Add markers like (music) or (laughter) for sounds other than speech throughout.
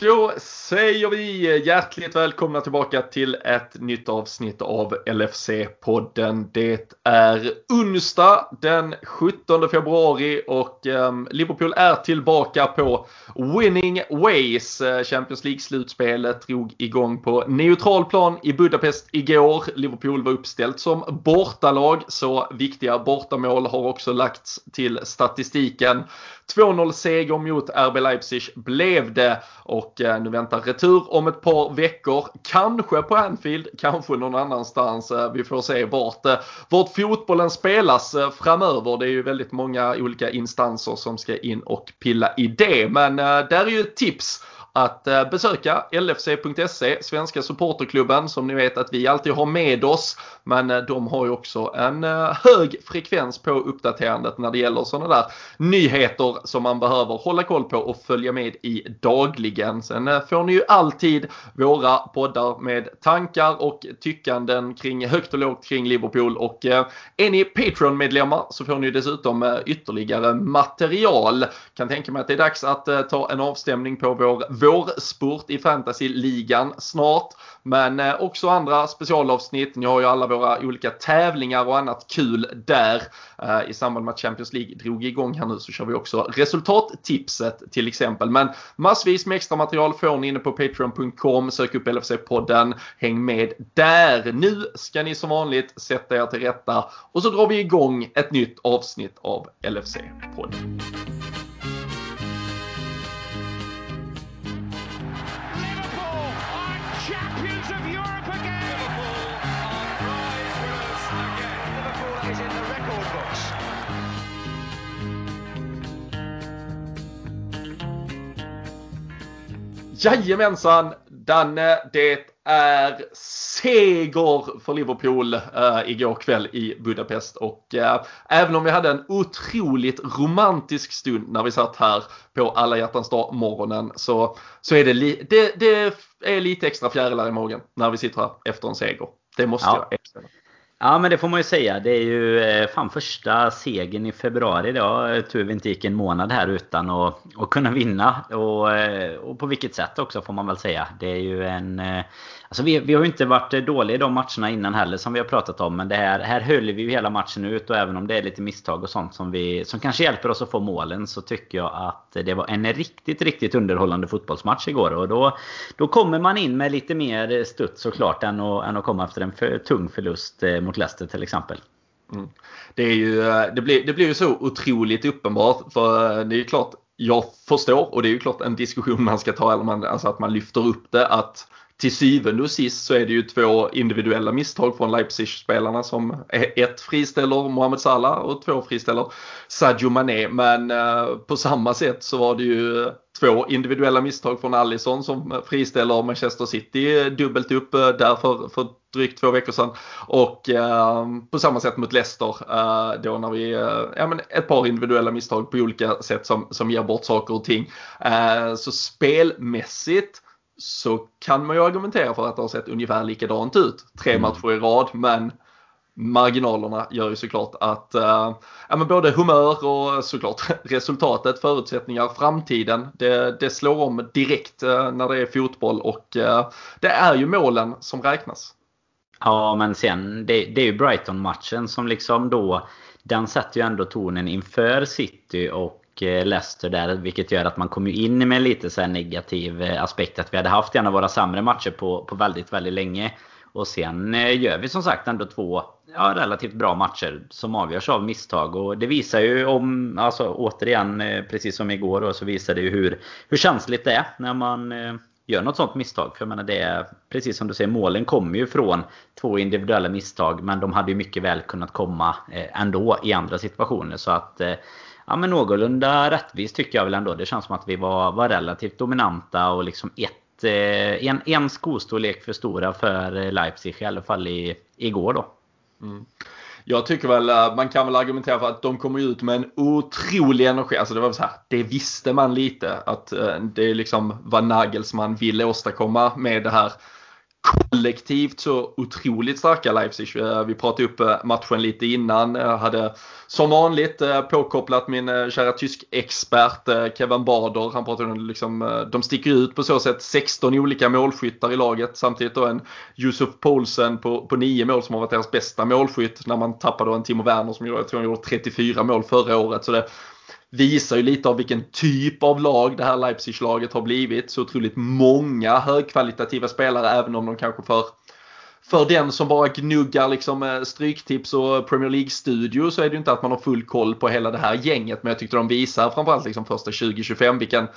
Då säger vi hjärtligt välkomna tillbaka till ett nytt avsnitt av LFC-podden. Det är onsdag den 17 februari och ehm, Liverpool är tillbaka på winning ways. Champions League-slutspelet drog igång på neutral plan i Budapest igår. Liverpool var uppställt som bortalag så viktiga bortamål har också lagts till statistiken. 2-0 seger mot RB Leipzig blev det och eh, nu väntar retur om ett par veckor. Kanske på Anfield, kanske någon annanstans. Eh, vi får se vart, eh, vart fotbollen spelas framöver. Det är ju väldigt många olika instanser som ska in och pilla i det. Men där är ju ett tips att eh, besöka LFC.se, svenska supporterklubben som ni vet att vi alltid har med oss. Men eh, de har ju också en eh, hög frekvens på uppdaterandet när det gäller sådana där nyheter som man behöver hålla koll på och följa med i dagligen. Sen får ni ju alltid våra poddar med tankar och tyckanden kring högt och lågt kring Liverpool och är ni Patreon-medlemmar så får ni dessutom ytterligare material. Kan tänka mig att det är dags att ta en avstämning på vår vårspurt i fantasyligan snart. Men eh, också andra specialavsnitt. Ni har ju alla våra olika tävlingar och annat kul där. Eh, I samband med att Champions League drog igång här nu så kör vi också resultattipset till exempel. Men massvis med extra material får ni inne på Patreon.com. Sök upp LFC-podden. Häng med där. Nu ska ni som vanligt sätta er till rätta och så drar vi igång ett nytt avsnitt av LFC-podden. Jajamensan Danne, det är seger för Liverpool äh, igår kväll i Budapest och äh, även om vi hade en otroligt romantisk stund när vi satt här på alla hjärtans dag morgonen så, så är det, li- det, det är lite extra fjärilar i magen när vi sitter här efter en seger. Det måste ja. jag erkänna. Ja men det får man ju säga. Det är ju eh, fan första segern i februari. Det tur vi inte gick en månad här utan att, att kunna vinna. Och, eh, och på vilket sätt också får man väl säga. Det är ju en eh, Alltså vi, vi har ju inte varit eh, dåliga i de matcherna innan heller som vi har pratat om. Men det här, här höll vi ju hela matchen ut och även om det är lite misstag och sånt som, vi, som kanske hjälper oss att få målen så tycker jag att det var en riktigt, riktigt underhållande fotbollsmatch igår. Och då, då kommer man in med lite mer studs såklart än att, än att komma efter en för, tung förlust eh, mot Leicester till exempel. Mm. Det, är ju, eh, det, blir, det blir ju så otroligt uppenbart för det är ju klart jag förstår och det är ju klart en diskussion man ska ta, eller man, alltså att man lyfter upp det att till syvende och sist så är det ju två individuella misstag från Leipzig-spelarna som ett friställer Mohamed Salah och två friställer Sadio Mané. Men eh, på samma sätt så var det ju två individuella misstag från Allison som friställer Manchester City dubbelt upp eh, där för, för drygt två veckor sedan. Och eh, på samma sätt mot Leicester eh, då när vi, eh, ja men ett par individuella misstag på olika sätt som, som ger bort saker och ting. Eh, så spelmässigt så kan man ju argumentera för att det har sett ungefär likadant ut tre mm. matcher i rad. Men marginalerna gör ju såklart att uh, ja, men både humör och såklart (laughs) resultatet, förutsättningar, framtiden. Det, det slår om direkt uh, när det är fotboll och uh, det är ju målen som räknas. Ja, men sen det, det är ju Brighton-matchen som liksom då den sätter ju ändå tonen inför City och Eh, Eh, Leicester där. Vilket gör att man kommer in med lite så negativ eh, aspekt. Att vi hade haft en av våra sämre matcher på, på väldigt, väldigt länge. Och sen eh, gör vi som sagt ändå två ja, relativt bra matcher som avgörs av misstag. Och det visar ju om, alltså återigen, precis som igår, då, så visar det ju hur, hur känsligt det är när man gör något sånt misstag. För jag menar, det är precis som du säger, målen kommer ju från två individuella misstag. Men de hade ju mycket väl kunnat komma ändå i andra situationer. Så att ja, men någorlunda rättvist tycker jag väl ändå. Det känns som att vi var, var relativt dominanta och liksom ett, eh, en, en skostorlek för stora för Leipzig i alla fall i, igår då. Mm. Jag tycker väl, eh, man kan väl argumentera för att de kommer ut med en otrolig energi. Alltså det var så här, det visste man lite att eh, det är liksom vad Nagelsmann ville åstadkomma med det här kollektivt så otroligt starka Leipzig. Eh, vi pratade upp eh, matchen lite innan. Jag hade som vanligt påkopplat min kära tysk-expert Kevin Bader. Han pratade om liksom, de sticker ut på så sätt 16 olika målskyttar i laget. Samtidigt då en Josef Poulsen på, på nio mål som har varit deras bästa målskytt. När man tappade en Timo Werner som jag tror han gjorde 34 mål förra året. Så det, visar ju lite av vilken typ av lag det här Leipzig-laget har blivit. Så otroligt många högkvalitativa spelare även om de kanske för för den som bara gnuggar liksom eh, stryktips och Premier League-studio så är det ju inte att man har full koll på hela det här gänget. Men jag tyckte de visar framförallt liksom första 2025 vilken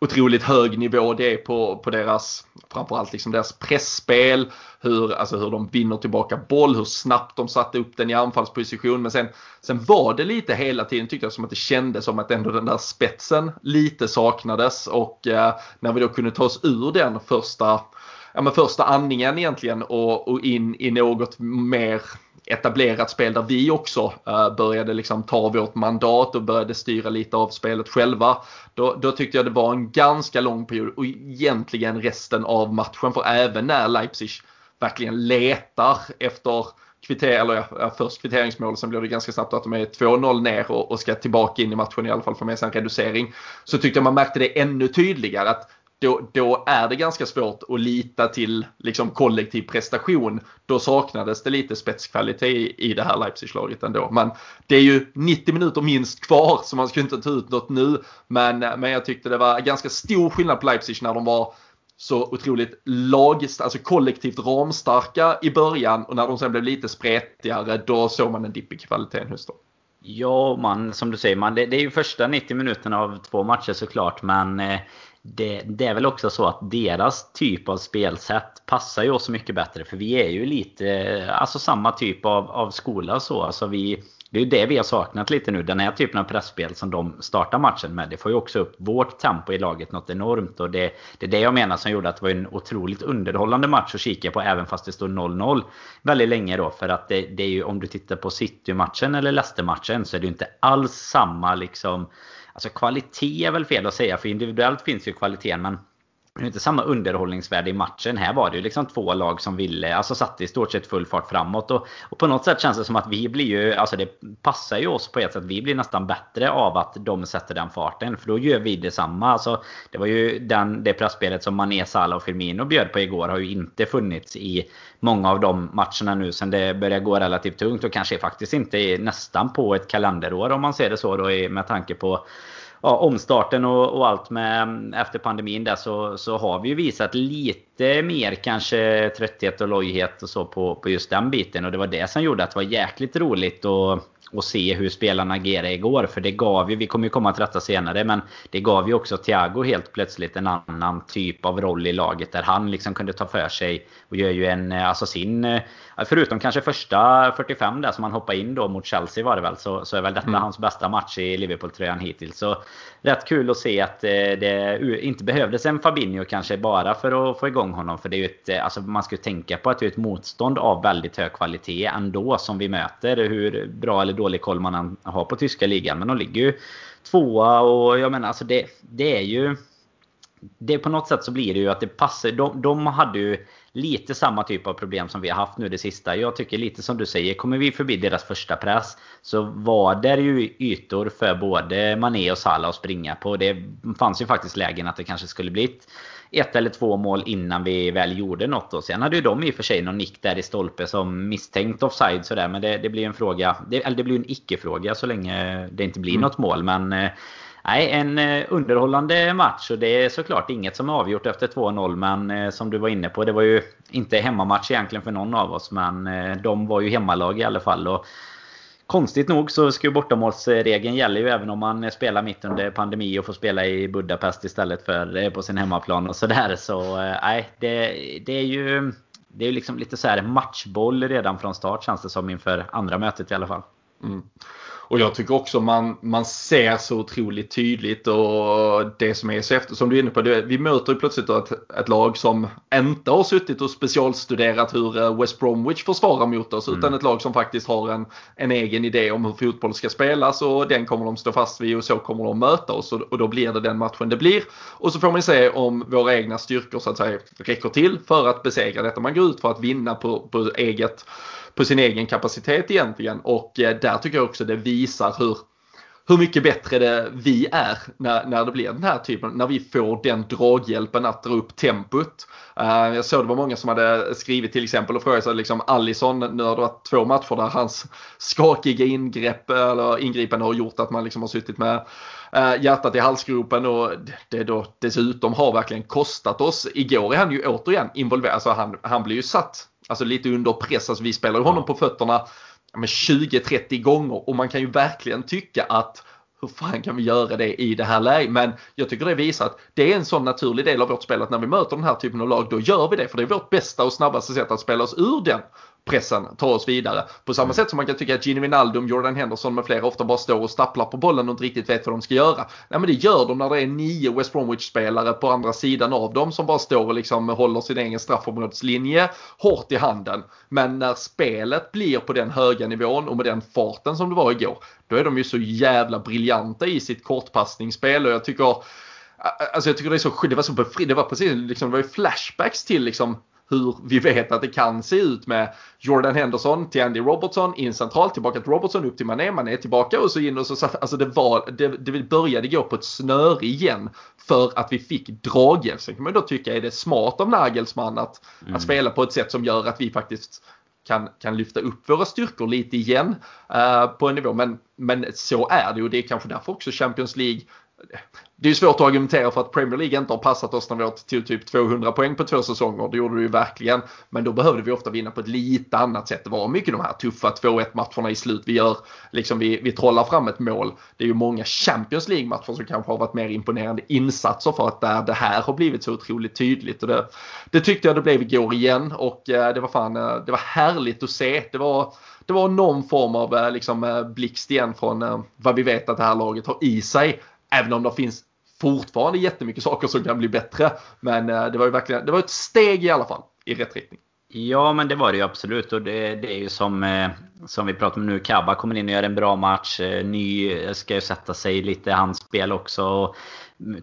otroligt hög nivå det är på, på deras, framförallt liksom deras pressspel, hur, alltså hur de vinner tillbaka boll, hur snabbt de satte upp den i anfallsposition. Men sen, sen var det lite hela tiden tyckte jag som att det kändes som att ändå den där spetsen lite saknades och eh, när vi då kunde ta oss ur den första ja, men första andningen egentligen och, och in i något mer etablerat spel där vi också eh, började liksom ta vårt mandat och började styra lite av spelet själva. Då, då, tyckte jag det var en ganska lång period och egentligen resten av matchen. För även när Leipzig verkligen letar efter kvitter, eller ja, först kvitteringsmål, sen blir det ganska snabbt att de är 2-0 ner och, och, ska tillbaka in i matchen i alla fall få med sig en reducering. Så tyckte jag man märkte det ännu tydligare att då, då, är det ganska svårt att lita till liksom, kollektiv prestation. Då saknades det lite spetskvalitet i, i det här Leipzig-laget ändå. Men det är ju 90 minuter minst kvar så man ska inte ta ut något nu. Men, men jag tyckte det var ganska stor skillnad på Leipzig när de var så otroligt lag, alltså kollektivt ramstarka i början och när de sen blev lite spretigare då såg man en dipp i kvaliteten hos dem. Ja, man, som du säger, man, det, det är ju första 90 minuterna av två matcher såklart. Men eh, det, det, är väl också så att deras typ av spelsätt passar ju oss mycket bättre. För vi är ju lite, alltså samma typ av, av skola så. Alltså vi, det är ju det vi har saknat lite nu. Den här typen av pressspel som de startar matchen med. Det får ju också upp vårt tempo i laget något enormt. Och det, det är det jag menar som gjorde att det var en otroligt underhållande match att kika på. Även fast det stod 0-0 väldigt länge då. För att det, det är ju om du tittar på City-matchen eller Leicester-matchen så är det ju inte alls samma liksom Alltså kvalitet är väl fel att säga för individuellt finns ju kvaliteten men det är inte samma underhållningsvärde i matchen. Här var det ju liksom två lag som ville, alltså satte i stort sett full fart framåt. Och, och, på något sätt känns det som att vi blir ju, alltså det passar ju oss på ett sätt. Vi blir nästan bättre av att de sätter den farten. För då gör vi detsamma. Alltså, det var ju den, det pressspelet som Mané, Salah och Firmino bjöd på igår har ju inte funnits i många av de matcherna nu sen det börjar gå relativt tungt. Och kanske faktiskt inte nästan på ett kalenderår om man ser det så då med tanke på ja, omstarten och, och, allt med mm, efter pandemin där så, så har vi ju visat lite mer kanske trötthet och lojhet och så på, på just den biten. Och det var det som gjorde att det var jäkligt roligt och och se hur spelarna agerade igår. För det gav ju, vi kommer ju komma till detta senare, men det gav ju också Thiago helt plötsligt en annan typ av roll i laget. Där han liksom kunde ta för sig och gör ju en, alltså sin, förutom kanske första 45 där som han hoppade in då mot Chelsea var det väl, så, så är väl detta mm. hans bästa match i Liverpool-tröjan hittills. Så rätt kul att se att eh, det inte behövdes en Fabinho kanske bara för att få igång honom. För det är ju ett, eh, alltså man ska ju tänka på att det är ett motstånd av väldigt hög kvalitet ändå som vi möter. Hur bra eller dålig koll man har på tyska ligan. Men de ligger ju tvåa och jag menar alltså det, det är ju... Det på något sätt så blir det ju att det passar. De, de hade ju lite samma typ av problem som vi har haft nu det sista. Jag tycker lite som du säger, kommer vi förbi deras första press så var det ju ytor för både Mané och Salah att springa på. Det fanns ju faktiskt lägen att det kanske skulle blivit ett eller två mål innan vi väl gjorde något. Och sen hade ju de i och för sig någon nick där i stolpe som misstänkt offside sådär. Men det, det blir en fråga. Det, eller det blir en icke-fråga så länge det inte blir mm. något mål. Men eh, Nej, en eh, underhållande match och det är såklart inget som är avgjort efter 2-0. Men eh, som du var inne på, det var ju inte hemmamatch egentligen för någon av oss. Men eh, de var ju hemmalag i alla fall. Och Konstigt nog så ska ju bortamålsregeln gälla ju även om man spelar mitt under pandemi och får spela i Budapest istället för på sin hemmaplan och sådär. Så nej, det, det är ju det är liksom lite så här matchboll redan från start känns det som inför andra mötet i alla fall. Mm. Och jag tycker också man, man ser så otroligt tydligt och det som är så efter, som du är inne på, det, vi möter ju plötsligt ett, ett lag som inte har suttit och specialstuderat hur eh, West Bromwich försvarar mot oss mm. utan ett lag som faktiskt har en, en egen idé om hur fotboll ska spelas och den kommer de stå fast vid och så kommer de möta oss och, och då blir det den matchen det blir. Och så får man se om våra egna styrkor så att säga räcker till för att besegra detta. Man går ut för att vinna på, på eget på sin egen kapacitet egentligen och eh, där tycker jag också det visar hur hur mycket bättre det vi är när, när det blir den här typen, när vi får den draghjälpen att dra upp tempot. Uh, jag såg det var många som hade skrivit till exempel och frågat sig liksom Allison, nu har det varit två matcher där hans skakiga ingrepp eller ingripande har gjort att man liksom har suttit med uh, hjärtat i halsgropen och det då dessutom har verkligen kostat oss. Igår är han ju återigen involverad, alltså han, han blir ju satt Alltså lite under press. Alltså vi spelar honom på fötterna 20-30 gånger och man kan ju verkligen tycka att hur fan kan vi göra det i det här läget? Men jag tycker det visar att det är en sån naturlig del av vårt spel att när vi möter den här typen av lag då gör vi det. För det är vårt bästa och snabbaste sätt att spela oss ur den pressen tar oss vidare. På samma mm. sätt som man kan tycka att Gini Wijnaldum, Jordan Henderson med flera ofta bara står och stapplar på bollen och inte riktigt vet vad de ska göra. Nej men det gör de när det är nio West Bromwich-spelare på andra sidan av dem som bara står och liksom håller sin egen straffområdeslinje hårt i handen. Men när spelet blir på den höga nivån och med den farten som det var igår, då är de ju så jävla briljanta i sitt kortpassningsspel och jag tycker Alltså jag tycker det är så det var så befriande, det var precis liksom, det var flashbacks till liksom hur vi vet att det kan se ut med Jordan Henderson till Andy Robertson in centralt, tillbaka till Robertson, upp till Mané, Mané tillbaka och så in och så alltså det var, det, det började gå på ett snöre igen för att vi fick draghjälp. Sen kan man då tycka är det smart av Nagelsmann att, mm. att spela på ett sätt som gör att vi faktiskt kan, kan lyfta upp våra styrkor lite igen uh, på en nivå. Men, men så är det och det är kanske därför också Champions League det är svårt att argumentera för att Premier League inte har passat oss när vi har till typ 200 poäng på två säsonger. Det gjorde det ju verkligen. Men då behövde vi ofta vinna på ett lite annat sätt. Det var mycket de här tuffa 2-1 matcherna i slut vi gör. Liksom vi, vi trollar fram ett mål. Det är ju många Champions League-matcher som kanske har varit mer imponerande insatser för att där det här har blivit så otroligt tydligt. Och det, det tyckte jag det blev igår igen och eh, det var fan, eh, det var härligt att se. Det var det var någon form av eh, liksom, blixt igen från vad vi vet att det här laget har i sig. Även om det finns fortfarande jättemycket saker som kan bli bättre. Men eh, det var ju verkligen, det var ett steg i alla fall i rätt riktning. Ja, men det var det ju absolut. Och det, det är ju som, eh, som vi pratar om nu. Kabba kommer in och gör en bra match. Eh, Ny ska ju sätta sig lite i hans spel också.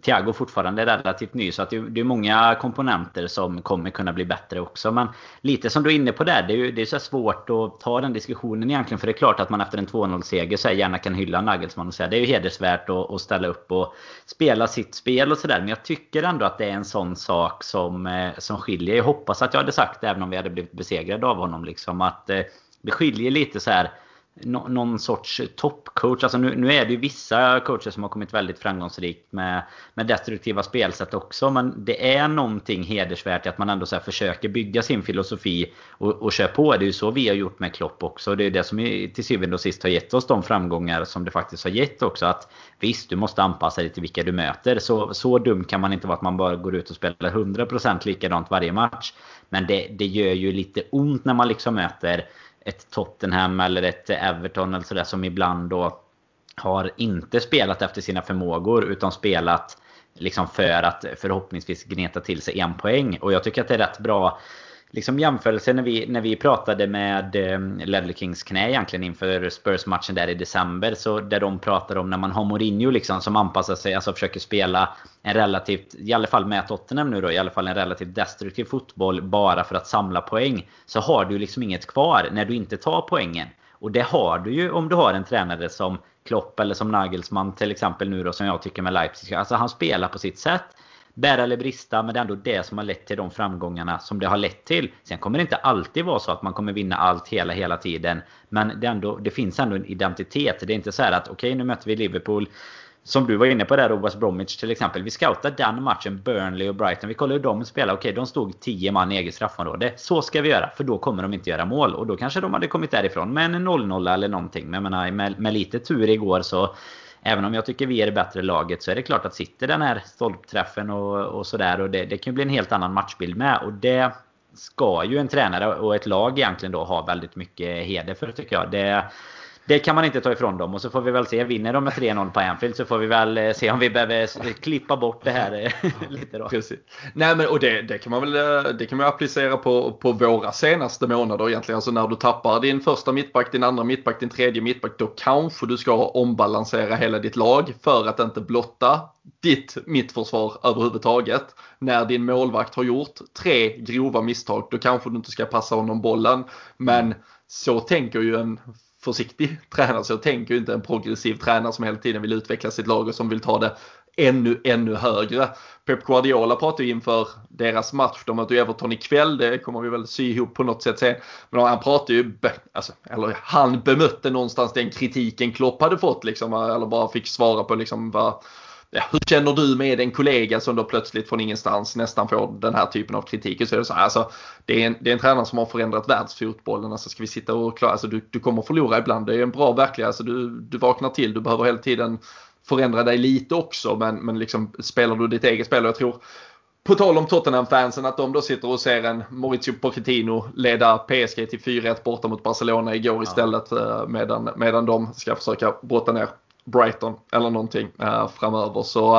Thiago fortfarande relativt ny så att det är många komponenter som kommer kunna bli bättre också. Men lite som du är inne på där, det är, det är så svårt att ta den diskussionen egentligen. För det är klart att man efter en 2-0 seger så gärna kan hylla Nagelsmann och säga det är ju hedersvärt att, att ställa upp och spela sitt spel och sådär. Men jag tycker ändå att det är en sån sak som, eh, som skiljer. Jag hoppas att jag hade sagt det även om vi hade blivit besegrade av honom. Liksom, att eh, det skiljer lite så här någon sorts toppcoach. Alltså nu, nu, är det ju vissa coacher som har kommit väldigt framgångsrikt med, med destruktiva spelsätt också. Men det är någonting hedersvärt i att man ändå så försöker bygga sin filosofi och, och kör på. Det är ju så vi har gjort med Klopp också. Det är det som till syvende och sist har gett oss de framgångar som det faktiskt har gett också. Att Visst, du måste anpassa dig till vilka du möter. Så, så dum kan man inte vara att man bara går ut och spelar 100% likadant varje match. Men det, det gör ju lite ont när man liksom möter ett Tottenham eller ett Everton eller sådär som ibland då har inte spelat efter sina förmågor utan spelat liksom för att förhoppningsvis gneta till sig en poäng. Och jag tycker att det är rätt bra liksom jämförelse när vi, när vi pratade med eh, Ledley Kings knä egentligen inför Spurs-matchen där i december. Så där de pratade om när man har Mourinho liksom som anpassar sig, alltså försöker spela en relativt, i alla fall med Tottenham nu då, i alla fall en relativt destruktiv fotboll bara för att samla poäng. Så har du liksom inget kvar när du inte tar poängen. Och det har du ju om du har en tränare som Klopp eller som Nagelsmann till exempel nu då som jag tycker med Leipzig. Alltså han spelar på sitt sätt bära eller brista, men det är ändå det som har lett till de framgångarna som det har lett till. Sen kommer det inte alltid vara så att man kommer vinna allt hela, hela tiden. Men det, ändå, det finns ändå en identitet. Det är inte så här att okej, okay, nu möter vi Liverpool. Som du var inne på där, West Bromwich till exempel. Vi scoutar den matchen, Burnley och Brighton. Vi kollar hur de spelar. Okej, okay, de stod 10 man i eget straffområde. Så ska vi göra, för då kommer de inte göra mål. Och då kanske de hade kommit därifrån med en 0-0 eller någonting. Men jag menar, med, med lite tur igår så Även om jag tycker vi är det bättre laget så är det klart att sitter den här stolpträffen och, och sådär. Och det, det kan ju bli en helt annan matchbild med. Och det ska ju en tränare och ett lag egentligen då ha väldigt mycket heder för tycker jag. Det, det kan man inte ta ifrån dem. Och så får vi väl se. Vinner de med 3-0 på Anfield så får vi väl eh, se om vi behöver klippa bort det här eh, (laughs) lite då. Precis. Nej men och det, det kan man väl eh, det kan man applicera på, på våra senaste månader egentligen. Alltså när du tappar din första mittback, din andra mittback, din tredje mittback. Då kanske du ska ombalansera hela ditt lag för att inte blotta ditt mittförsvar överhuvudtaget. När din målvakt har gjort tre grova misstag då kanske du inte ska passa honom bollen. Men så tänker ju en försiktig (laughs) tränare. Så tänker ju inte en progressiv tränare som hela tiden vill utveckla sitt lag och som vill ta det ännu, ännu högre. Pep Guardiola pratade ju inför deras match, de möter ju Everton ikväll, det kommer vi väl sy ihop på något sätt sen. Men han pratade ju, alltså, eller han bemötte någonstans den kritiken Klopp hade fått liksom, eller bara fick svara på liksom vad ja, hur känner du med en kollega som då plötsligt från ingenstans nästan får den här typen av kritik? Så är det, så här, alltså, det, är en, det är en tränare som har förändrat världsfotbollen. Alltså, ska vi sitta och klara, alltså, du, du kommer förlora ibland. Det är en bra verklighet. Alltså, du, du vaknar till, du behöver hela tiden förändra dig lite också. Men, men liksom, spelar du ditt eget spel och jag tror på tal om Tottenham-fansen, att de då sitter och ser en Maurizio Pochettino leda PSG till 4-1 borta mot Barcelona igår ja. istället eh, medan, medan de ska försöka brotta ner Brighton eller någonting äh, framöver. Så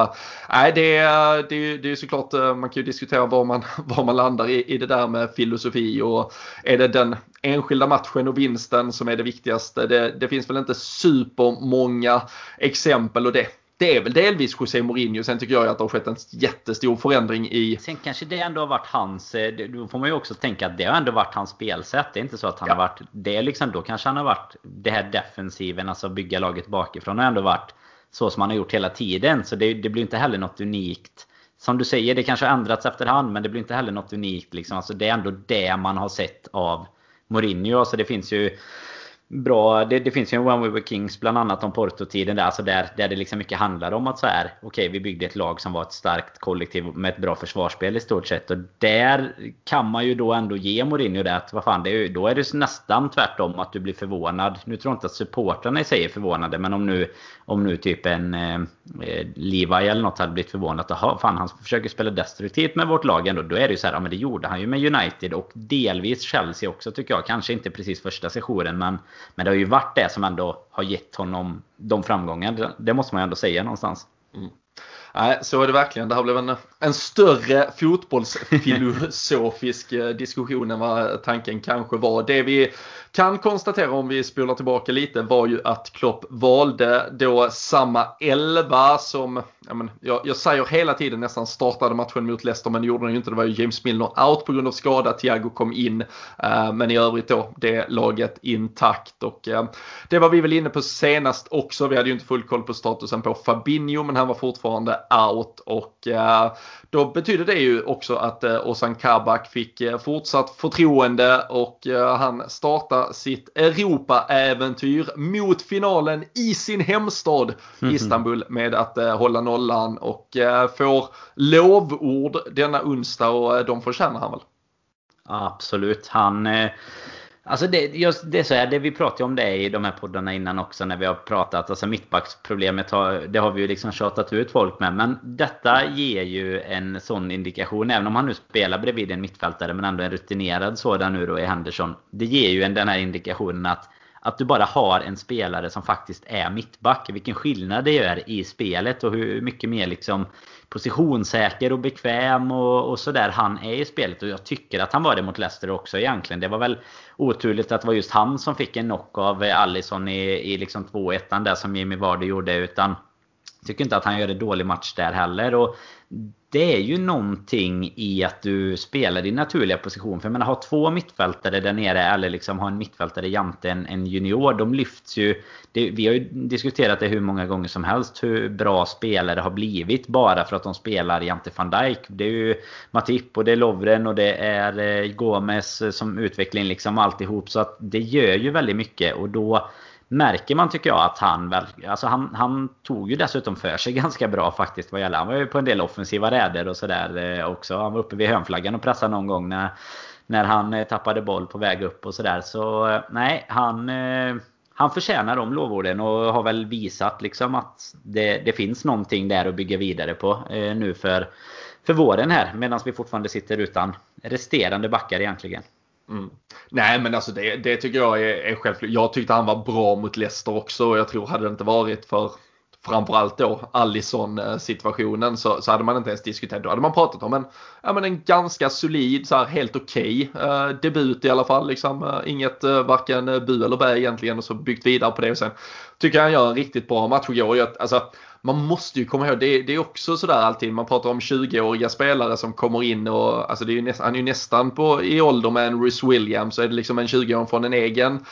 eh, äh, det, det, det är såklart, eh, man kan ju diskutera var man, (laughs) var man landar i, i det där med filosofi och är det den enskilda matchen och vinsten som är det viktigaste. Det, det finns väl inte supermånga exempel och det det är väl delvis José Mourinho. Sen tycker jag att det har skett en jättestor förändring i... Sen kanske det ändå har varit hans... Eh, då får man ju också tänka att det har ändå varit hans spelsätt. Det är inte så att han ja. har varit... Det är liksom, då kanske han har varit det här defensiven, alltså bygga laget bakifrån, har ändå varit så som han har gjort hela tiden. Så det, det blir inte heller något unikt. Som du säger, det kanske har ändrats efterhand, men det blir inte heller något unikt. Liksom. Alltså, det är ändå det man har sett av Mourinho. Alltså, det finns ju bra. Det, det, finns ju en One We Were Kings bland annat om Porto-tiden där, alltså där, där det liksom mycket handlar om att så här, okej okay, vi byggde ett lag som var ett starkt kollektiv med ett bra försvarsspel i stort sett. Och där kan man ju då ändå ge Mourinho det att vad fan, det är, då är det nästan tvärtom att du blir förvånad. Nu tror jag inte att supportrarna i sig är förvånade, men om nu, om nu typ en eh, eh Levi eller något hade blivit förvånad Jaha, fan han försöker spela destruktivt med vårt lag ändå. Då är det ju så här, ja men det gjorde han ju med United och delvis Chelsea också tycker jag. Kanske inte precis första sessionen men men det har ju varit det som ändå har gett honom de framgångarna. Det måste man ju ändå säga någonstans. Mm. Nej, så är det verkligen. Det här blev en, en större fotbollsfilosofisk eh, diskussion än vad tanken kanske var. Det vi kan konstatera om vi spolar tillbaka lite var ju att Klopp valde då samma elva som, jag, men, jag, jag säger hela tiden nästan startade matchen mot Leicester men det gjorde den ju inte. Det var ju James Milner out på grund av skada. Thiago kom in. Eh, men i övrigt då det laget intakt. Och eh, det var vi väl inne på senast också. Vi hade ju inte full koll på statusen på Fabinho men han var fortfarande out. Och eh, då betyder det ju också att uh, Ozan Kabak fick fortsatt förtroende och han startar sitt Europa-äventyr mot finalen i sin hemstad mm. Istanbul med att eh, hålla nollan och eh, får lovord denna onsdag och eh, de förtjänar han väl. Absolut. Han eh, Alltså det, just, det är så här, det vi pratade om det i de här poddarna innan också när vi har pratat. Alltså mittbacksproblemet har, det har vi ju liksom tjatat ut folk med. Men detta ger ju en sån indikation. Även om han nu spelar bredvid en mittfältare men ändå en rutinerad sådan nu då i Henderson. Det ger ju en, den här indikationen att att du bara har en spelare som faktiskt är mittback. Vilken skillnad det gör i spelet och hur mycket mer liksom positionssäker och bekväm och, och sådär han är i spelet. Och jag tycker att han var det mot Leicester också egentligen. Det var väl oturligt att det var just han som fick en knock av Allison i, i liksom 2-1 där som Jimmy Vardy gjorde. Utan tycker inte att han gör en dålig match där heller. Och det är ju någonting i att du spelar din naturliga position. För jag menar, ha två mittfältare där nere eller liksom ha en mittfältare jämte en, en junior. De lyfts ju. Det, vi har ju diskuterat det hur många gånger som helst. Hur bra spelare har blivit bara för att de spelar jämte van Dijk. Det är ju Matip och det är Lovren och det är eh, Gomes eh, som utveckling liksom alltihop. Så att det gör ju väldigt mycket och då märker man tycker jag att han väl, alltså han, han tog ju dessutom för sig (laughs) ganska bra faktiskt vad gäller, han var ju på en del offensiva räder och sådär eh, också. Han var uppe vid hörnflaggan och pressade någon gång när, när han eh, tappade boll på väg upp och sådär. Så eh, nej, han, han förtjänar de lovorden och har väl visat liksom att det, det finns någonting där att bygga vidare på nu för, för våren här. Medan vi fortfarande sitter utan resterande backar egentligen. Mm. Nej men alltså det, det tycker jag är, är självklart. Jag tyckte han var bra mot Leicester också och jag tror hade det inte varit för framförallt då Allison situationen så, så hade man inte ens diskuterat. Då hade man pratat om en, ja, men en ganska solid, så här, helt okej okay, eh, debut i alla fall. Liksom, eh, inget eh, varken bu eller bä egentligen och så byggt vidare på det. Och sen tycker jag han gör en riktigt bra match igår. Alltså, man måste ju komma ihåg, det, det är också sådär alltid, man pratar om 20-åriga spelare som kommer in och alltså det är ju näst, han är ju nästan på, i ålder med en Rhys Williams så är det liksom en 20-åring från en egen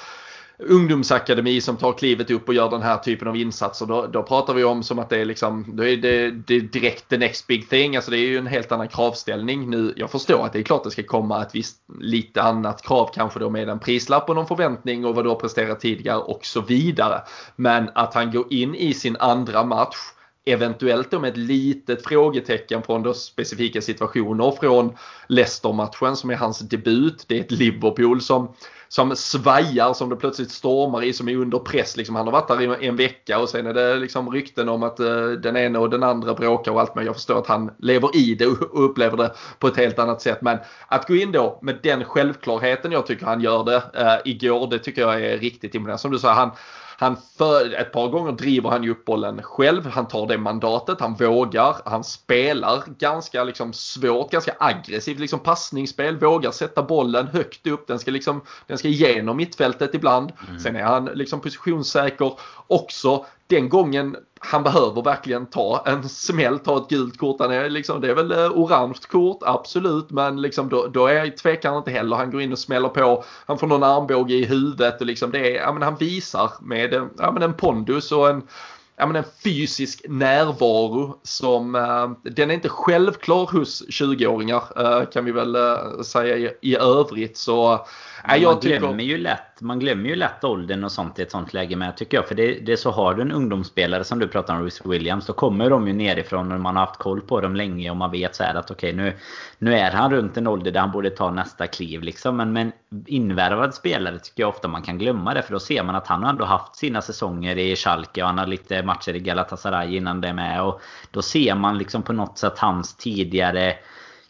ungdomsakademi som tar klivet upp och gör den här typen av insatser. Då, då pratar vi om som att det är liksom, då är det, det är direkt the next big thing. Alltså det är ju en helt annan kravställning nu. Jag förstår att det är klart det ska komma ett visst lite annat krav kanske då med en prislapp och någon förväntning och vad du har presterat tidigare och så vidare. Men att han går in i sin andra match Eventuellt då med ett litet frågetecken från då specifika situationer från Leicester-matchen som är hans debut. Det är ett Liverpool som som svajar som det plötsligt stormar i som är under press. Liksom, han har varit där i en vecka och sen är det liksom rykten om att eh, den ena och den andra bråkar och allt men jag förstår att han lever i det och (laughs) upplever det på ett helt annat sätt. Men att gå in då med den självklarheten jag tycker han gör det eh, igår det tycker jag är riktigt imponerande. Som du sa, han, han för, ett par gånger driver han ju upp bollen själv. Han tar det mandatet, han vågar, han spelar ganska liksom svårt, ganska aggressivt liksom passningsspel, vågar sätta bollen högt upp. Den ska liksom, den ska igenom mittfältet ibland. Mm. Sen är han liksom positionssäker också den gången han behöver verkligen ta en smäll, ta ett gult kort. Han är liksom, det är väl eh, orange kort, absolut. Men liksom då, då är tvekar han inte heller. Han går in och smäller på. Han får någon armbåge i huvudet och liksom det är, ja men han visar med ja, men en pondus och en ja, men en fysisk närvaro som uh, den är inte självklar hos 20-åringar uh, kan vi väl uh, säga i, i övrigt. Så jag man, glömmer tycker... ju lätt, man glömmer ju lätt åldern och sånt i ett sånt läge med tycker jag. För det, det är så har du en ungdomsspelare som du pratar om, Rhys Williams. Då kommer de ju nerifrån och man har haft koll på dem länge och man vet så här att okej okay, nu, nu är han runt en ålder där han borde ta nästa kliv liksom. Men med en invärvad spelare tycker jag ofta man kan glömma det. För då ser man att han har ändå haft sina säsonger i Schalke och han har lite matcher i Galatasaray innan det med. Och då ser man liksom på något sätt hans tidigare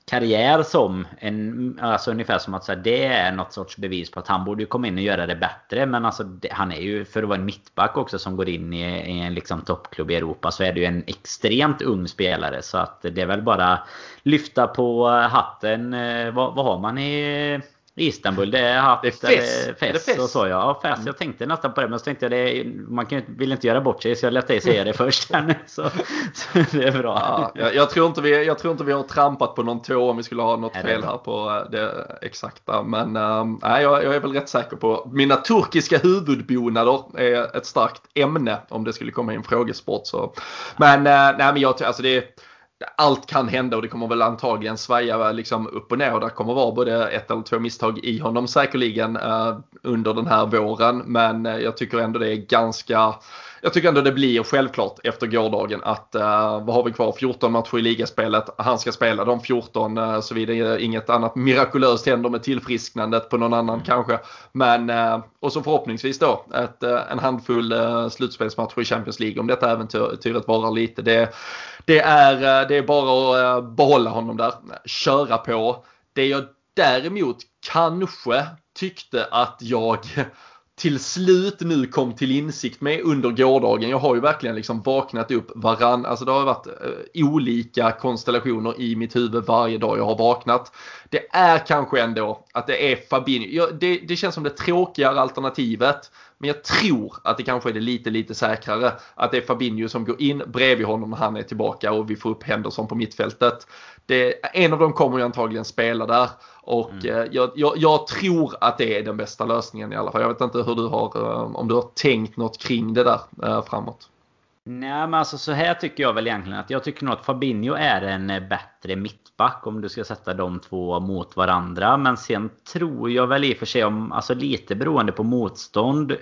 karriär som en, alltså ungefär som att säga, det är något sorts bevis på att han borde komma in och göra det bättre. Men alltså det, han är ju, för att vara en mittback också som går in i, i en liksom toppklubb i Europa så är det ju en extremt ung spelare. Så att det är väl bara lyfta på hatten. Eh, vad, vad har man i Istanbul, det är haft det är fest. Eller, fest, fest. och så ja. Fest. Mm. Jag tänkte nästan på det men så tänkte jag det, man kan, vill inte göra bort sig så jag lät dig säga det (laughs) först. så, så det är bra. Ja, jag, jag, tror inte vi, jag tror inte vi har trampat på någon tå om vi skulle ha något fel här på eh, det exakta. Men ähm, jag, jag är väl rätt säker på mina turkiska huvudbonader är ett starkt ämne om det skulle komma in frågesport. Så. Men, äh, nej, men jag alltså det är allt kan hända och det kommer väl antagligen svaja liksom upp och ner. Och det kommer vara både ett eller två misstag i honom säkerligen eh, under den här våren. Men eh, jag tycker ändå det är ganska jag tycker ändå det blir självklart efter gårdagen att, uh, vad har vi kvar, 14 matcher i ligaspelet. Han ska spela de 14 uh, såvida inget annat mirakulöst händer med tillfrisknandet på någon annan mm. kanske. Men, uh, och så förhoppningsvis då ett, uh, en handfull uh, slutspelsmatcher i Champions League om detta äventyret varar lite. Det, det, är, det är bara att behålla honom där, köra på. Det jag däremot kanske tyckte att jag till slut nu kom till insikt med under gårdagen. Jag har ju verkligen liksom vaknat upp varann, alltså det har varit eh, olika konstellationer i mitt huvud varje dag jag har vaknat. Det är kanske ändå att det är Fabinho. Ja, det, det känns som det tråkigare alternativet. Men jag tror att det kanske är det lite, lite säkrare. Att det är Fabinho som går in bredvid honom när han är tillbaka och vi får upp Henderson på mittfältet. Det, en av dem kommer ju antagligen spela där. Och mm. Eh, jag, jag, jag, tror att det är den bästa lösningen i alla fall. Jag vet inte hur du har, eh, om du har tänkt något kring det där eh, framåt. Nej men alltså så här tycker jag väl egentligen att jag tycker nog att Fabinho är en eh, bättre mittback om du ska sätta de två mot varandra. Men sen tror jag väl i och för sig om, alltså lite beroende på motstånd. Eh,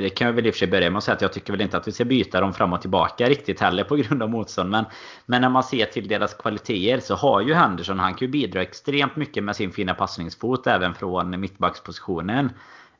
det kan jag väl i och för sig börja med att säga att jag tycker väl inte att vi ska byta dem fram och tillbaka riktigt heller på (laughs) grund av motstånd. Men, men när man ser till deras kvaliteter så har ju Henderson, han kan ju bidra extremt mycket med sin fina passningsfot även från mittbackspositionen.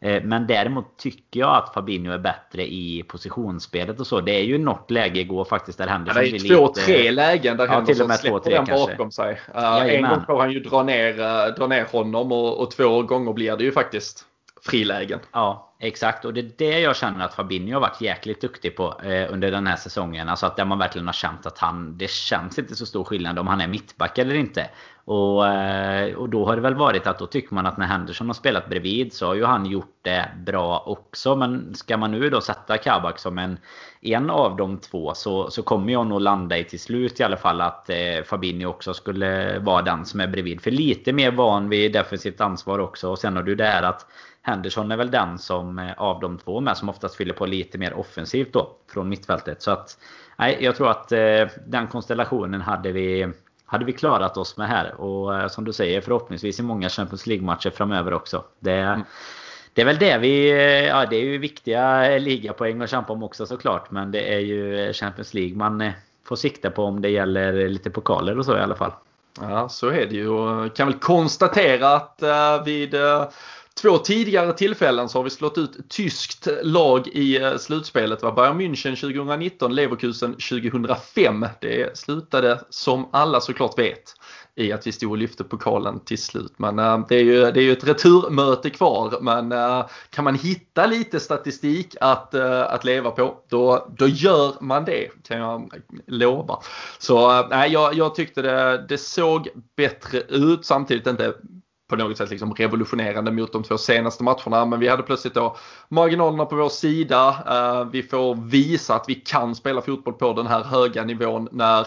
Eh, men däremot tycker jag att Fabinho är bättre i positionsspelet och så. Det är ju något läge igår faktiskt där Henderson lite... Det är två, tre lägen där ja, Henderson till och med släpper två, tre, den kanske. bakom sig. Uh, en gång får han ju dra ner, uh, dra ner honom och, och två gånger blir det ju faktiskt frilägen. Ja, exakt. Och det är det jag känner att Fabinho har varit jäkligt duktig på eh, under den här säsongen. Alltså att där man verkligen har känt att han, det känns inte så stor skillnad om han är mittback eller inte. Och, eh, och då har det väl varit att då tycker man att när Henderson har spelat bredvid så har ju han gjort det bra också. Men ska man nu då sätta Kabak som en, en av de två så, så kommer jag nog landa i till slut i alla fall att eh, Fabinho också skulle vara den som är bredvid. För lite mer van vid defensivt ansvar också. Och sen har du det här att Henderson är väl den som eh, av de två med som oftast fyller på lite mer offensivt då från mittfältet. Så att nej, jag tror att eh, den konstellationen hade vi hade vi klarat oss med här. Och eh, som du säger förhoppningsvis i många Champions League-matcher framöver också. Det, mm. det är väl det vi... Ja, det är ju viktiga ligapoäng att kämpa om också såklart. Men det är ju Champions League man får sikta på om det gäller lite pokaler och så i alla fall. Ja, så är det ju. Och kan väl konstatera att vid två tidigare tillfällen så har vi slått ut tyskt lag i eh, slutspelet. Det var Bayern München 2019, Leverkusen 2005. Det slutade som alla såklart vet i att vi stod och lyfte pokalen till slut. Men äh, det, är ju, det är ju ett returmöte kvar. Men äh, kan man hitta lite statistik att, äh, att leva på, då, då gör man det kan jag lova. Så nej, jag, jag tyckte det, det såg bättre ut. Samtidigt inte på något sätt liksom revolutionerande mot de två senaste matcherna. Men vi hade plötsligt då marginalerna på vår sida. Eh, vi får visa att vi kan spela fotboll på den här höga nivån när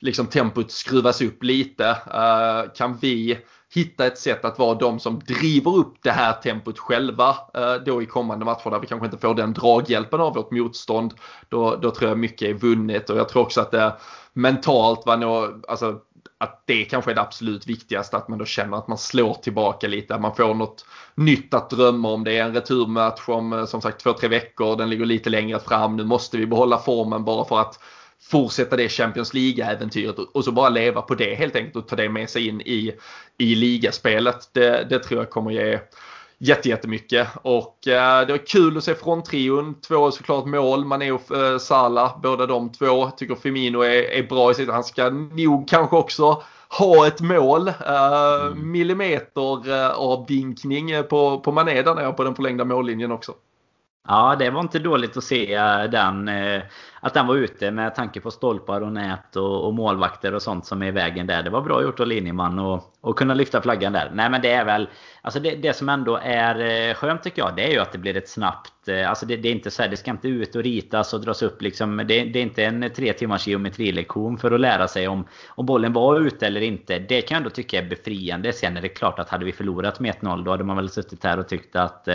liksom tempot skruvas upp lite. Eh, kan vi hitta ett sätt att vara de som driver upp det här tempot själva eh, då i kommande matcher där vi kanske inte får den draghjälpen av vårt motstånd. Då, då tror jag mycket är vunnet och jag tror också att det mentalt var nog, alltså att det kanske är det absolut viktigaste, att man då känner att man slår tillbaka lite, att man får något nytt att drömma om. Det är en returmatch om eh, som sagt två, tre veckor, den ligger lite längre fram. Nu måste vi behålla formen bara för att fortsätta det Champions League-äventyret och så bara leva på det helt enkelt och ta det med sig in i, i ligaspelet. Det, det tror jag kommer ge jättemycket. Och eh, det var kul att se fronttrion. Två såklart mål, Mané och eh, Salah, båda de två. Tycker Firmino är, är bra i sitt. Han ska nog kanske också ha ett mål. Eh, mm. Millimeter eh, avdinkning på, på Mané där nere på den förlängda mållinjen också. Ja, det var inte dåligt att se eh, den, eh, att den var ute med tanke på stolpar och nät och, och målvakter och sånt som är i vägen där. Det var bra gjort av linjeman och, och kunna lyfta flaggan där. Nej men det är väl, alltså det, det som ändå är eh, skönt tycker jag, det är ju att det blir ett snabbt, alltså det, det är inte så här, det ska inte ut och ritas och dras upp liksom. Det, det är inte en tre timmars geometrilektion för att lära sig om, om bollen var ute eller inte. Det kan jag ändå tycka är befriande. Sen är det klart att hade vi förlorat med 1-0 då hade man väl suttit här och tyckt att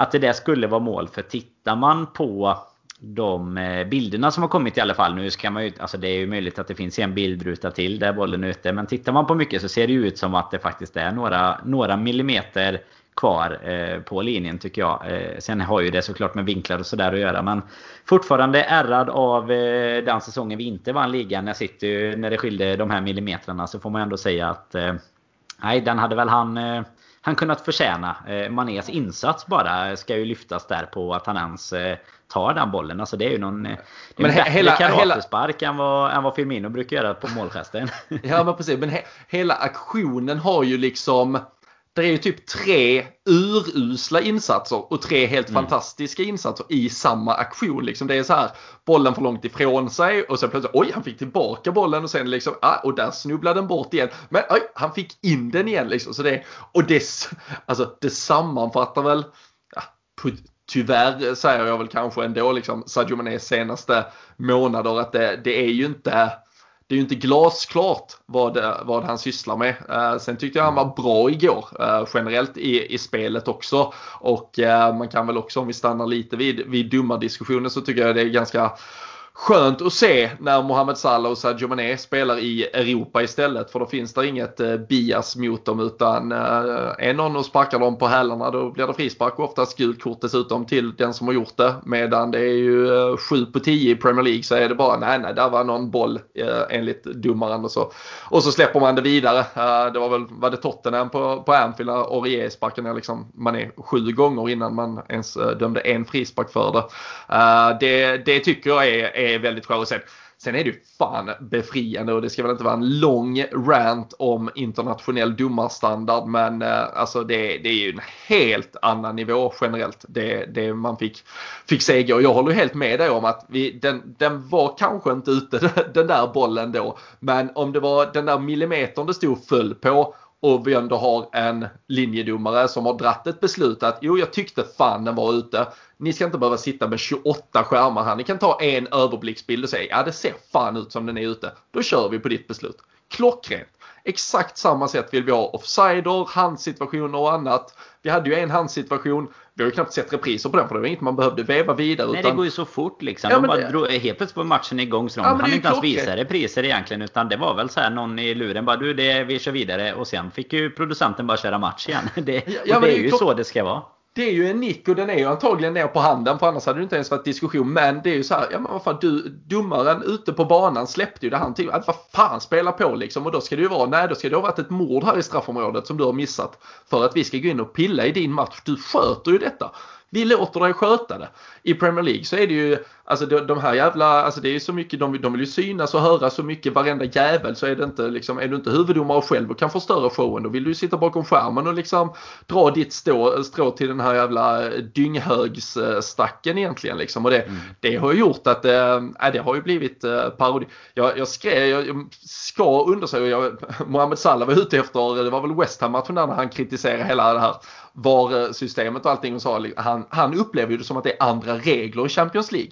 att det där skulle vara mål. För tittar man på de eh, bilderna som har kommit i alla fall. Nu ska man ju, alltså det är ju möjligt att det finns en bildruta till där bollen är ute. Men tittar man på mycket så ser det ut som att det faktiskt är några, några millimeter kvar eh, på linjen tycker jag. Eh, sen har ju det såklart med vinklar och sådär att göra. Men fortfarande ärrad av eh, den säsongen vi inte vann ligan. När, City, när det skilde de här millimetrarna så får man ändå säga att eh, nej, den hade väl han eh, han kunnat förtjäna. Eh, Manés insats bara ska ju lyftas där på att han ens eh, tar den bollen. Alltså det är ju någon... Eh, det är men en hela, karatespark hela... än, vad, än vad Firmino brukar göra på målgesten. ja men precis. Men he, hela aktionen har ju liksom det är ju typ tre urusla insatser och tre helt mm. fantastiska insatser i samma aktion. Liksom det är så här, bollen för långt ifrån sig och sen plötsligt, oj han fick tillbaka bollen och sen liksom, ah, och där snubblade den bort igen. Men oj, han fick in den igen liksom. Så det, och det, alltså, det sammanfattar väl, ja, tyvärr säger jag väl kanske ändå liksom Sadio Manés senaste månader att det, det är ju inte det är ju inte glasklart vad, vad han sysslar med. Eh, sen tyckte jag han var bra igår eh, generellt i, i spelet också. Och eh, man kan väl också om vi stannar lite vid, vid dumma diskussioner så tycker jag det är ganska skönt att se när Mohamed Salah och Sadio Mané spelar i Europa istället. För då finns det inget eh, bias mot dem utan eh, är någon och sparkar dem på hälarna då blir det frispark och oftast gult kort dessutom till den som har gjort det. Medan det är ju eh, 7 på 10 i Premier League så är det bara nej nej där var någon boll eh, enligt domaren och så. Och så släpper man det vidare. Eh, det var väl, var det Tottenham på, på Anfield när Aurier sparkade ner liksom Mané sju gånger innan man ens eh, dömde en frispark för det. Eh, det, det tycker jag är, är väldigt skönt. Sen, sen är det ju fan befriande och det ska väl inte vara en lång rant om internationell domarstandard men eh, alltså det, det är ju en helt annan nivå generellt det, det man fick, fick se igår. jag håller helt med dig om att vi, den, den var kanske inte ute (laughs) den där bollen då men om det var den där millimetern det stod full på och vi ändå har en linjedomare som har dratt ett beslut att jo, jag tyckte fan den var ute. Ni ska inte behöva sitta med 28 skärmar här. Ni kan ta en överblicksbild och säga ja, det ser fan ut som den är ute. Då kör vi på ditt beslut. Klockrent. Exakt samma sätt vill vi ha offsider, handsituationer och annat. Vi hade ju en handsituation. Vi har ju knappt sett repriser på den för det var inget man behövde väva vidare. Nej utan... det går ju så fort liksom. Ja, de bara det... drog, helt plötsligt var matchen igång så de ja, hann inte ens visa repriser egentligen. Utan det var väl så här någon i luren bara du det, vi kör vidare. Och sen fick ju producenten bara köra match igen. (laughs) Det, ja, och det är ju så det ska vara det är ju en nick och den är ju antagligen ner på handen för annars hade det inte ens varit diskussion. Men det är ju så här, ja men vad fan du, domaren ute på banan släppte ju det han till. Att vad fan spela på liksom och då ska det ju vara, nej då ska det ha varit ett mord här i straffområdet som du har missat. För att vi ska gå in och pilla i din match. Du sköter ju detta. Vi låter dig sköta det. I Premier League så är det ju, alltså de, här jävla, alltså det är så mycket, de, de vill ju synas och höra så mycket varenda jävel så är det inte liksom, är du inte huvuddomare själv och kan förstöra showen då vill du ju sitta bakom skärmen och liksom dra ditt stå, strå till den här jävla dynghögsstacken egentligen liksom. Och det, mm. det har ju gjort att, äh, det har ju blivit äh, parodi. Jag, jag skrev, jag, jag ska undersöka, jag, Mohamed Salah var ute efter, det var väl West Ham-matchen där när han kritiserade hela det här VAR-systemet och allting och sa han, han upplever det som att det är andra regler i Champions League.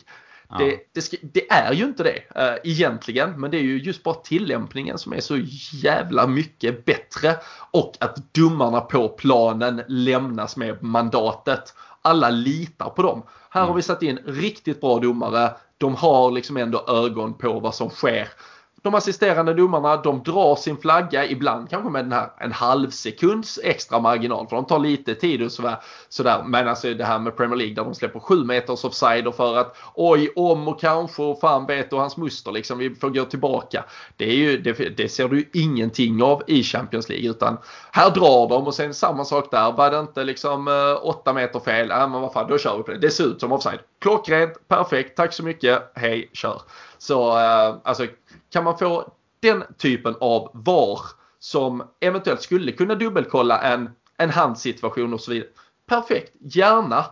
Ja. Det, det, är ju inte det äh, egentligen men det är ju just bara tillämpningen som är så jävla mycket bättre och att domarna på planen lämnas med mandatet. Alla litar på dem. Här mm. har vi satt in riktigt bra domare. De har liksom ändå ögon på vad som sker de assisterande domarna de drar sin flagga ibland kanske med den här en halv sekunds extra marginal för de tar lite tid och sådär. sådär. Men alltså det här med Premier League där de släpper sju meters offside för att oj om och kanske och fan vet och hans muster liksom vi får gå tillbaka. Det, är ju, det, det ser du ju ingenting av i Champions League utan här drar de och sen samma sak där. Var det inte liksom eh, åtta meter fel, äh, men vad fan då kör vi på det. Det ser ut som offside. Klockrent, perfekt, tack så mycket, hej, kör. Så eh, alltså kan man få den typen av VAR som eventuellt skulle kunna dubbelkolla en, en handsituation och så vidare. Perfekt, gärna.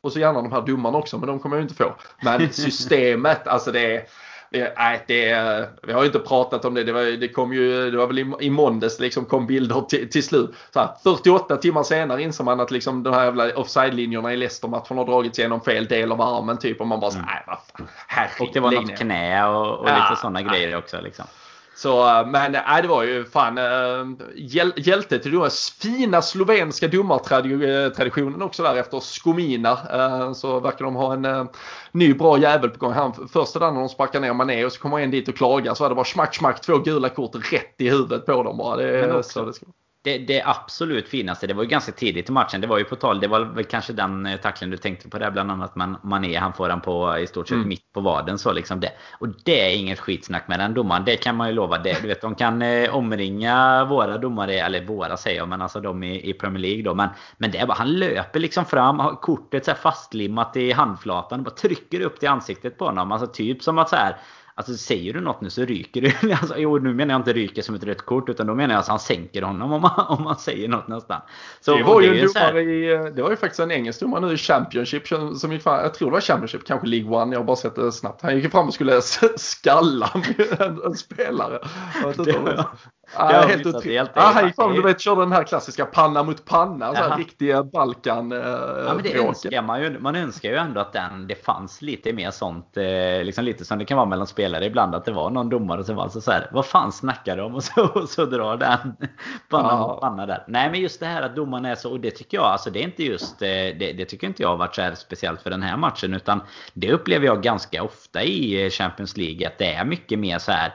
Och så gärna de här domarna också, men de kommer jag inte få. Men (laughs) systemet, alltså det är Nej, det, vi har ju inte pratat om det. Det var, det kom ju, det var väl i, i måndags liksom kom bilder till, till slut. Så här, 48 timmar senare inser man att liksom de här jävla offside-linjerna i Leicester-matchen har dragits genom fel del av armen typ. Och man bara så, mm. nej vad fan. Och det var något knä och, och ja, lite sådana grejer också liksom. Så, eh, men äh, det var ju fan äh, hjäl hjälte till den fina slovenska domartraditionen också där efter Skomina. Äh, så verkar de ha en äh, ny bra jävel på gång. Han, första där när de sparkar ner Mané och så kommer en dit och klagar så är det bara smack smack två gula kort rätt i huvudet på dem bara. Det, också, så det ska det, det, absolut finaste, det var ju ganska tidigt i matchen. Det var ju på tal, det var väl kanske den eh, tacklingen du tänkte på där bland annat. Men Mané han får den på i stort sett mm. mitt på vaden så liksom det. Och det är inget skitsnack med den domaren. Det kan man ju lova. Det, du vet, de kan eh, omringa våra domare, eller våra säger jag, men alltså de i, i Premier League då. Men, men det är bara, han löper liksom fram, har kortet så fastlimmat i handflatan och bara trycker upp det i ansiktet på honom. Alltså typ som att så här Alltså säger du något nu så ryker det. (laughs) Alltså, jo, nu menar jag inte ryker som ett rött kort utan då menar jag att han sänker honom om man, om man säger något nästan. Så, det, var ju det, här... i, det var ju faktiskt en engelsk domare nu i Championship som gick fram, jag tror det var Championship, kanske League One, jag har bara sett det snabbt. Han gick fram och skulle (laughs) skalla en, en spelare. Det var, Ja, helt otroligt. Ja, han gick fram, du vet, körde den här klassiska panna mot panna. Så här, riktiga Balkan eh, ja, men det önskar man ju. Man önskar ju ändå att den, det fanns lite mer sånt. Eh, liksom lite som det kan vara mellan spelare ibland. Att det var någon domare som var så, så här, Vad fan snackar de? (laughs) Och så, och så drar den panna ja. mot panna där. Nej men just det här att domarna är så. Och det tycker jag, alltså det är inte just. Eh, det, det tycker inte jag har varit så speciellt för den här matchen. Utan det upplever jag ganska ofta i Champions League. Att det är mycket mer så här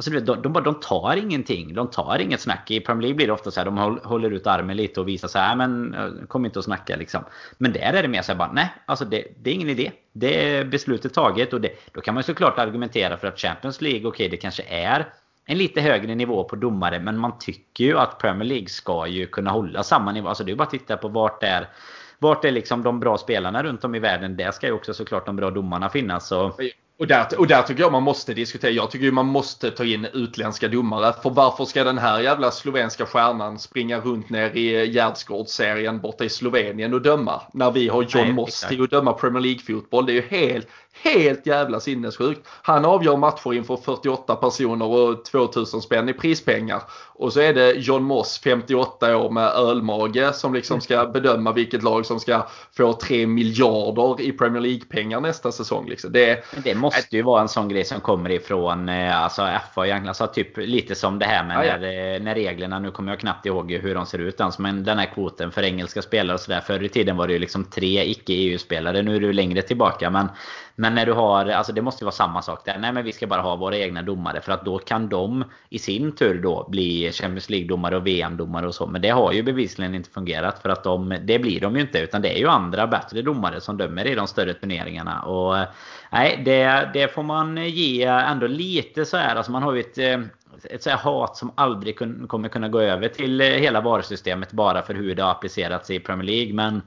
Alltså de, de, de, de tar ingenting. De tar inget snack. I Premier League blir det ofta så här. De håller ut armen lite och visar så här. Äh, men eh, kom inte och snacka liksom. Men där är det mer så här bara. Nej, alltså det, det är ingen idé. Det är beslutet taget. Och det, då kan man såklart argumentera för att Champions League, okej okay, det kanske är en lite högre nivå på domare. Men man tycker ju att Premier League ska ju kunna hålla samma nivå. Alltså det är bara att titta på vart det är vart är liksom de bra spelarna runt om i världen? Där ska ju också såklart de bra domarna finnas. Så och där, och där tycker jag man måste diskutera. Jag tycker man måste ta in utländska domare. För varför ska den här jävla slovenska stjärnan springa runt ner i Gärdsgårdsserien borta i Slovenien och döma? När vi har John Nej, Moss till att döma Premier League-fotboll. Det är ju helt, helt jävla sinnessjukt. Han avgör matcher inför 48 personer och 2000 spänn i prispengar. Och så är det John Moss, 58 år med ölmage som liksom ska bedöma vilket lag som ska få 3 miljarder i Premier League-pengar nästa säsong. Liksom. Det, det måste ju vara en sån grej som kommer ifrån eh, alltså FA egentligen. Alltså typ lite som det här med ja. När, eh, när reglerna, nu kommer jag knappt ihåg hur de ser ut ens, men den här kvoten för engelska spelare och sådär. Förr i tiden var det ju liksom tre icke-EU-spelare. Nu är det längre tillbaka. Men men när du har, alltså det måste ju vara samma sak där. Nej men vi ska bara ha våra egna domare för att då kan de i sin tur då bli Champions League-domare och VM-domare och så. Men det har ju bevisligen inte fungerat för att de, det blir de ju inte. Utan det är ju andra bättre domare som dömer i de större turneringarna. Och nej, det, det får man ge ändå lite så här. Alltså man har ju ett eh, ett så hat som aldrig kommer kunna gå över till eh, hela varusystemet bara för hur det har applicerats i Premier League. Men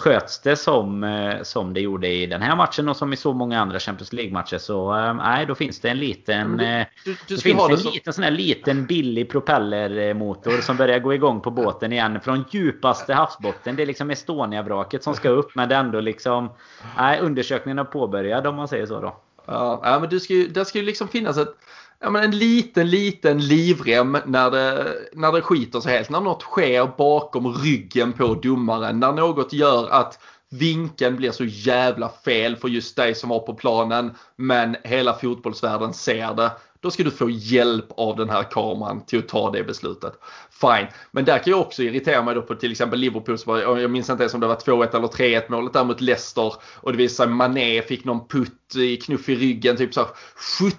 sköts det som, eh, som det gjorde i den här matchen och som i så många andra Champions League-matcher så eh, nej, då finns det en liten... Du, eh, du, du det finns en så... liten sån här liten billig propellermotor som börjar gå igång på båten igen från djupaste havsbotten. Det är liksom Estonia-vraket som ska upp men det är ändå liksom... Nej, undersökningen är påbörjad om man säger så då. Ja, men det ska ju, det ska ju liksom finnas ett ja, men en liten, liten livrem när det, när det skiter sig helt. När något sker bakom ryggen på domaren. När något gör att vinkeln blir så jävla fel för just dig som var på planen. Men hela fotbollsvärlden ser det. Då ska du få hjälp av den här kameran till att ta det beslutet. Fine. Men där kan jag också irritera mig då på till exempel Liverpool. Jag minns inte ens om det var 2-1 eller 3-1 målet där mot Leicester. Och det visade sig Mané fick någon putt i knuff i ryggen typ så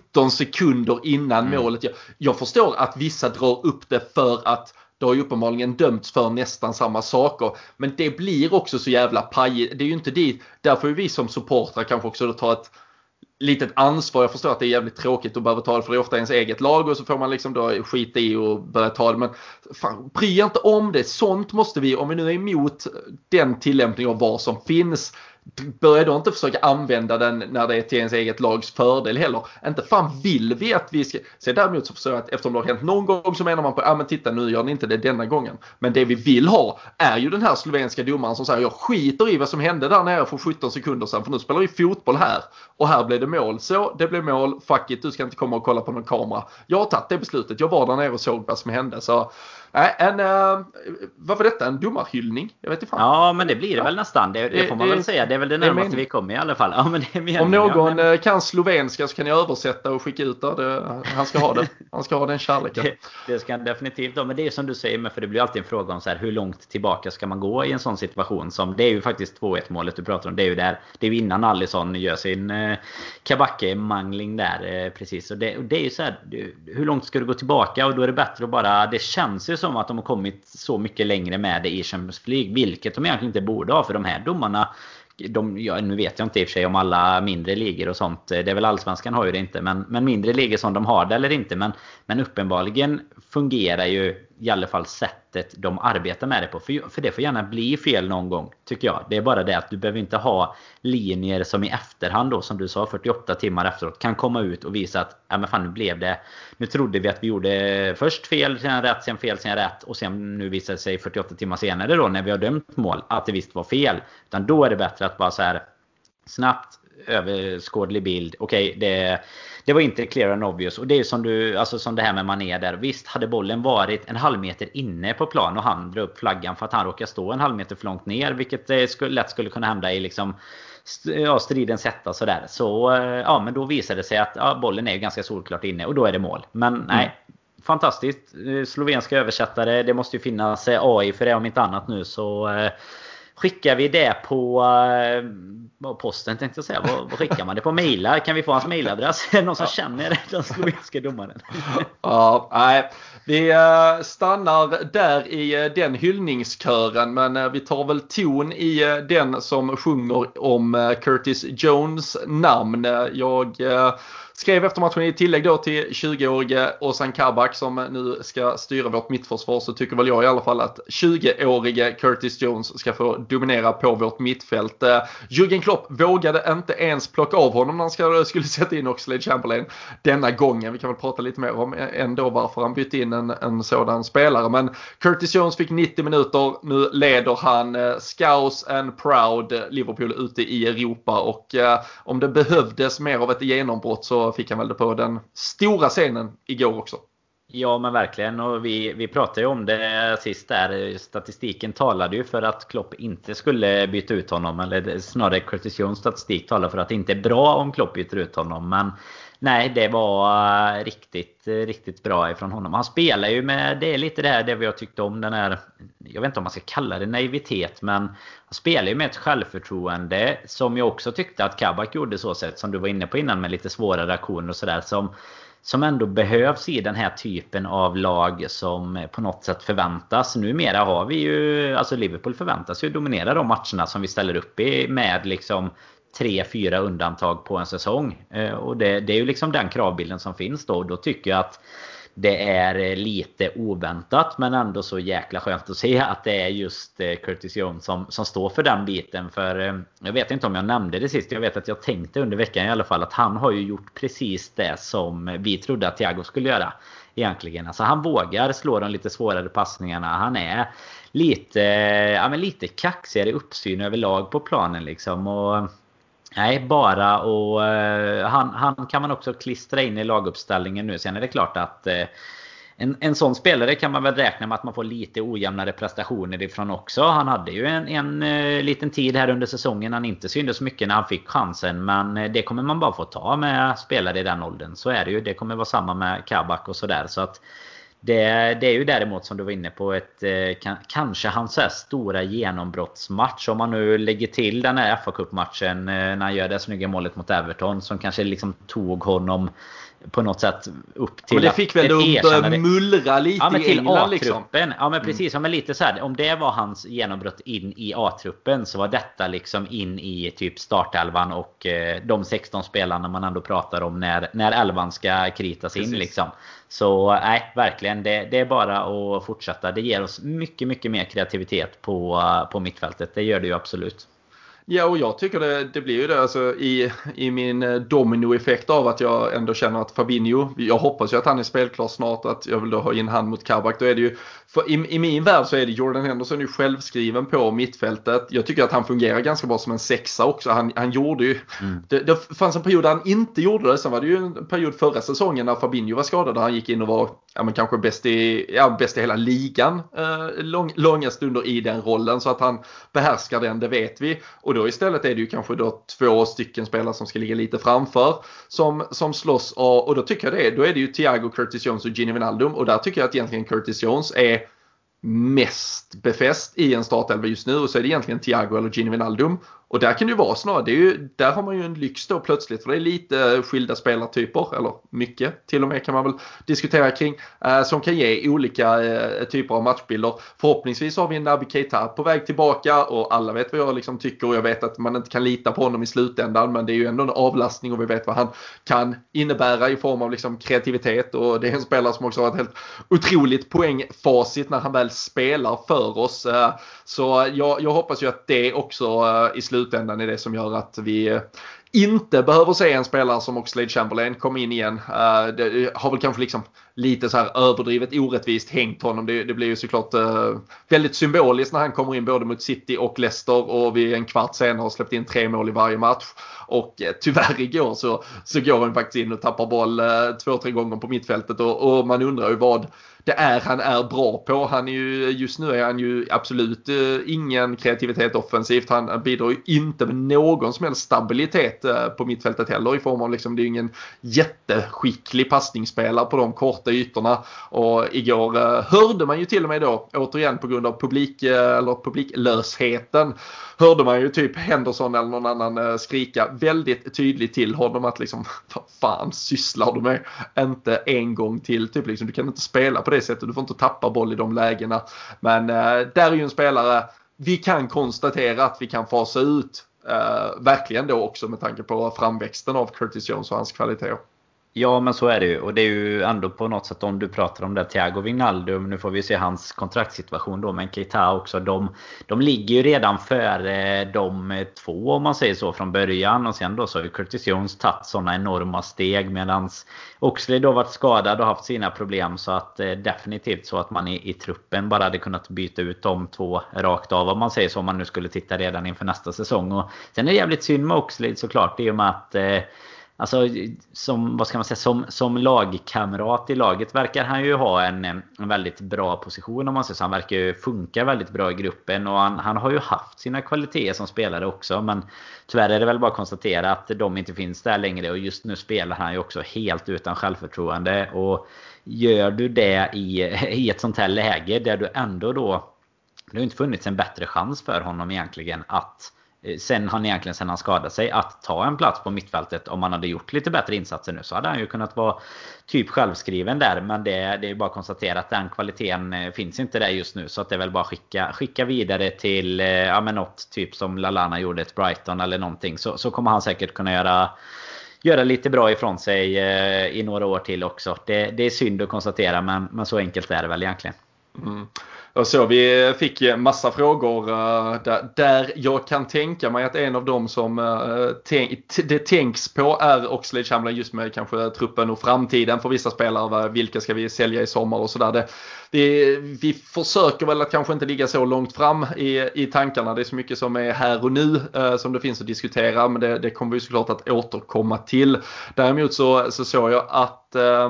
17 sekunder innan mm. målet. Jag, jag förstår att vissa drar upp det för att det har ju uppenbarligen dömts för nästan samma saker. Men det blir också så jävla pajigt. Det är ju inte dit. Därför är vi som supportrar kanske också ta ett litet ansvar. Jag förstår att det är jävligt tråkigt att behöva ta det för det är ofta ens eget lag och så får man liksom då skita i och börja ta det. Men fan, bry er inte om det. Sånt måste vi, om vi nu är emot den tillämpning av vad som finns, Börja då inte försöka använda den när det är till ens eget lags fördel heller. Inte fan vill vi att vi ska... Se däremot så förstår jag att eftersom det har hänt någon gång så menar man på, ja men titta nu gör ni inte det denna gången. Men det vi vill ha är ju den här slovenska domaren som säger jag skiter i vad som hände där nere för 17 sekunder sedan för nu spelar vi fotboll här. Och här blev det mål. Så det blev mål, fuck it, du ska inte komma och kolla på någon kamera. Jag har tagit det beslutet, jag var där nere och såg vad som hände. Så Nej, en, uh, vad var detta? En domarhyllning? Jag vet inte fan. Ja, men det blir det ja. väl nästan. Det, det får man det, väl säga. Det är väl det närmaste vi kommer i alla fall. Ja, men det Om någon men... Eh, kan slovenska så kan jag översätta och skicka ut det. Han ska ha det. Han ska ha den kärleken. Det, det ska han definitivt ha. Men det är som du säger, för det blir alltid en fråga om så här, hur långt tillbaka ska man gå i en sån situation? Som, det är ju faktiskt 2-1 målet du pratar om. Det är ju där. Det är innan Alisson gör sin eh, Kabacke-mangling där. Eh, precis. Och det, och det är ju så här, hur långt ska du gå tillbaka? Och då är det bättre att bara... Det känns ju som att de har kommit så mycket längre med det i Champions League. Vilket de egentligen inte borde ha för de här domarna de, ja, nu vet jag inte i och för sig om alla mindre ligor och sånt. Det är väl Allsvenskan har ju det inte. Men, men mindre ligor som de har det eller inte. Men, men uppenbarligen fungerar ju i alla fall sättet de arbetar med det på. För, för det får gärna bli fel någon gång, tycker jag. Det är bara det att du behöver inte ha linjer som i efterhand då, som du sa, 48 timmar efteråt, kan komma ut och visa att ja, men fan, nu blev det... Nu trodde vi att vi gjorde först fel, sen rätt, sen fel, sen rätt. Och sen nu visar det sig 48 timmar senare då, när vi har dömt mål, att det visst var fel. Utan då är det bättre att bara så här snabbt överskådlig bild. Okej, okay, det, det var inte clear and obvious. Och det är som, du, alltså som det här med Mané där. Visst, hade bollen varit en halv meter inne på plan och han drar upp flaggan för att han råkar stå en halv meter för långt ner. Vilket skulle, lätt skulle kunna hända i liksom ja, stridens hetta sådär. Så ja, men då visade det sig att ja, bollen är ganska solklart inne och då är det mål. Men nej, mm fantastiskt. Slovenska översättare. Det måste ju finnas AI för det om inte annat nu. Så skickar vi det på uh, posten tänkte jag säga. Vad, vad, skickar man det på? Mailar? Kan vi få hans mailadress? (laughs) Någon som ja. känner den (laughs) slovenska domaren? (laughs) ja, nej. Vi uh, stannar där i uh, den hyllningskören men vi tar väl ton i den som sjunger om Curtis Jones namn. Jag Skrev efter matchen i tillägg då till 20-årige Ozan Kabak som nu ska styra vårt mittförsvar så tycker väl jag i alla fall att 20-årige Curtis Jones ska få dominera på vårt mittfält. Eh, Jürgen Klopp vågade inte ens plocka av honom när han skulle (laughs) sätta in Oxlade Chamberlain denna gången. Vi kan väl prata lite mer om ändå varför han bytte in en, en sådan spelare. Men Curtis Jones fick 90 minuter. Nu leder han uh, Scouse and Proud eh, Liverpool ute i Europa och om det behövdes mer av ett genombrott så fick han väl det på den stora scenen igår också. Ja men verkligen och vi, vi pratade ju om det sist där. Statistiken talade ju för att Klopp inte skulle byta ut honom. Eller snarare Curtis Jones statistik talar för att det inte är bra om Klopp byter ut honom. Men nej, det var eh, riktigt, eh, riktigt bra ifrån honom. Han spelar ju med, det är lite det här det vi har tyckt om. Den här, jag vet inte om man ska kalla det naivitet men han spelar ju med ett självförtroende som jag också tyckte att Kabak gjorde så sätt som du var inne på innan med lite svåra reaktioner och sådär. Som, som ändå behövs i den här typen av lag som på något sätt förväntas. Numera har vi ju, alltså Liverpool förväntas ju dominera de matcherna som vi ställer upp i med liksom tre, fyra undantag på en säsong. Eh, och det, det är ju liksom den kravbilden som finns då. Då tycker jag att det är eh, lite oväntat men ändå så jäkla skönt att se att det är just eh, Curtis Jones som, som står för den biten. För jag vet inte om jag nämnde det sist. Jag vet att jag tänkte under veckan i alla fall att han har ju gjort precis det som vi trodde att Thiago skulle göra. Egentligen. Alltså han vågar slå de lite svårare passningarna. Han är lite, ja, men lite kaxigare i uppsyn överlag på planen liksom. Och Nej, bara och uh, han, han, kan man också klistra in i laguppställningen nu. Sen är det klart att uh, en, en sån spelare kan man väl räkna med att man får lite ojämnare prestationer ifrån också. Han hade ju en, en uh, liten tid här under säsongen han inte syntes så mycket när han fick chansen. Men det kommer man bara få ta med spelare i den åldern. Så är det ju. Det kommer vara samma med Kabak och sådär. Så att det, det, är ju däremot som du var inne på ett eh, kanske hans stora genombrottsmatch. Om man nu lägger till den här fa Cup-matchen eh, när han gör det snygga målet mot Everton som kanske liksom tog honom på något sätt upp till... Men det fick väl då börja mullra lite ja, men till England liksom. Ja men mm. precis. Ja, men lite så här, om det var hans genombrott in i A-truppen så var detta liksom in i typ startelvan och eh, de 16 spelarna man ändå pratar om när, när elvan ska kritas in liksom. Så nej, verkligen. Det, det, är bara att fortsätta. Det ger oss mycket, mycket mer kreativitet på, på mittfältet. Det gör det ju absolut. Ja, och jag tycker det, det blir ju det alltså, i, i min eh, dominoeffekt av att jag ändå känner att Fabinho, jag hoppas ju att han är spelklar snart att jag vill då ha in hand mot Kabak. Då är det ju, i, i min värld så är det Jordan Henderson ju självskriven på mittfältet. Jag tycker att han fungerar ganska bra som en sexa också. Han, han gjorde ju, mm. det, det fanns en period där han inte gjorde det. Sen var det ju en period förra säsongen när Fabinho var skadad där han gick in och var ja, men kanske bäst i, ja, bäst i hela ligan eh, lång, långa stunder i den rollen. Så att han behärskar den, det vet vi. Och då istället är det ju kanske då två stycken spelare som ska ligga lite framför som, som slåss. Och, och då tycker jag det, då är det ju Thiago, Curtis Jones och Gini Wijnaldum. Och där tycker jag att egentligen Curtis Jones är mest befäst i en startelva just nu och så är det egentligen Thiago eller Gini Wijnaldum. Och där kan det ju vara snarare, det är ju, där har man ju en lyx då plötsligt för det är lite skilda spelartyper, eller mycket till och med kan man väl diskutera kring, eh, som kan ge olika eh, typer av matchbilder. Förhoppningsvis har vi en Naby Keita på väg tillbaka och alla vet vad jag liksom tycker och jag vet att man inte kan lita på honom i slutändan men det är ju ändå en avlastning och vi vet vad han kan innebära i form av liksom kreativitet och det är en spelare som också har ett helt otroligt poängfacit när han väl spelar för oss. Eh, så jag, jag hoppas ju att det också eh, i slutändan är det som gör att vi eh, inte behöver se en spelare som Oxlade Chamberlain komma in igen. Eh, det har väl kanske liksom lite så här överdrivet orättvist hängt honom. Det, det blir ju såklart eh, väldigt symboliskt när han kommer in både mot City och Leicester och vi en kvart senare har släppt in tre mål i varje match. Och eh, tyvärr igår så, så går han faktiskt in och tappar boll eh, två, tre gånger på mittfältet och, och man undrar ju vad det är han är bra på. Han är ju, just nu är han ju absolut eh, ingen kreativitet offensivt. Han bidrar ju inte med någon som helst stabilitet eh, på mittfältet heller i form av liksom, det är ju ingen jätteskicklig passningsspelare på de korta ytorna. Och igår eh, hörde man ju till och med då, återigen på grund av publik, eh, eller publiklösheten, hörde man ju typ Henderson eller någon annan eh, skrika väldigt tydligt till honom att liksom (laughs) vad fan sysslar du med? Inte en gång till. Typ liksom, du kan inte spela på det sättet. Du får inte tappa boll i de lägena. Men eh, där är ju en spelare vi kan konstatera att vi kan fasa ut. Eh, verkligen då också med tanke på framväxten av Curtis Jones och hans kvaliteter. Ja men så är det ju. Och det är ju ändå på något sätt om du pratar om det Thiago Wijnaldum. Nu får vi se hans kontraktssituation då. Men Keita också. De, de ligger ju redan före de två om man säger så från början. Och sen då så har ju Curtis Jones tagit sådana enorma steg. Medan Oxley då varit skadad och haft sina problem. Så att eh, definitivt så att man i, i truppen bara hade kunnat byta ut de två rakt av. Om man säger så. Om man nu skulle titta redan inför nästa säsong. Och sen är det jävligt synd med Oxley såklart. I och med att eh, Alltså som, vad ska man säga, som, som lagkamrat i laget verkar han ju ha en, en väldigt bra position om man säger så. Han verkar ju funka väldigt bra i gruppen och han, han har ju haft sina kvaliteter som spelare också. Men tyvärr är det väl bara att konstatera att de inte finns där längre och just nu spelar han ju också helt utan självförtroende. Och gör du det i, (laughs) i ett sånt här läge där du ändå då det har inte funnits en bättre chans för honom egentligen att Eh, sen han egentligen sen han skadade sig att ta en plats på mittfältet om han hade gjort lite bättre insatser nu så hade han ju kunnat vara typ självskriven där men det, det är bara att konstatera att den kvaliteten eh, finns inte där just nu så att det är väl bara skicka, skicka vidare till eh, ja, men något typ som Lalana gjorde ett Brighton eller någonting så, så kommer han säkert kunna göra göra lite bra ifrån sig i några år till också. Det, det är synd att konstatera men, men så enkelt är det väl egentligen. Mm. Och så vi fick massa frågor eh, där, jag kan tänka mig att en av dem som eh, det tänks på är Oxlade Chamberlain just med kanske truppen och framtiden för vissa spelare. Vilka ska vi sälja i sommar och sådär. Vi, vi försöker väl att kanske inte ligga så långt fram i, i tankarna. Det är så mycket som är här och nu eh, som det finns att diskutera men det, det kommer vi såklart att återkomma till. Däremot så, så såg jag att eh,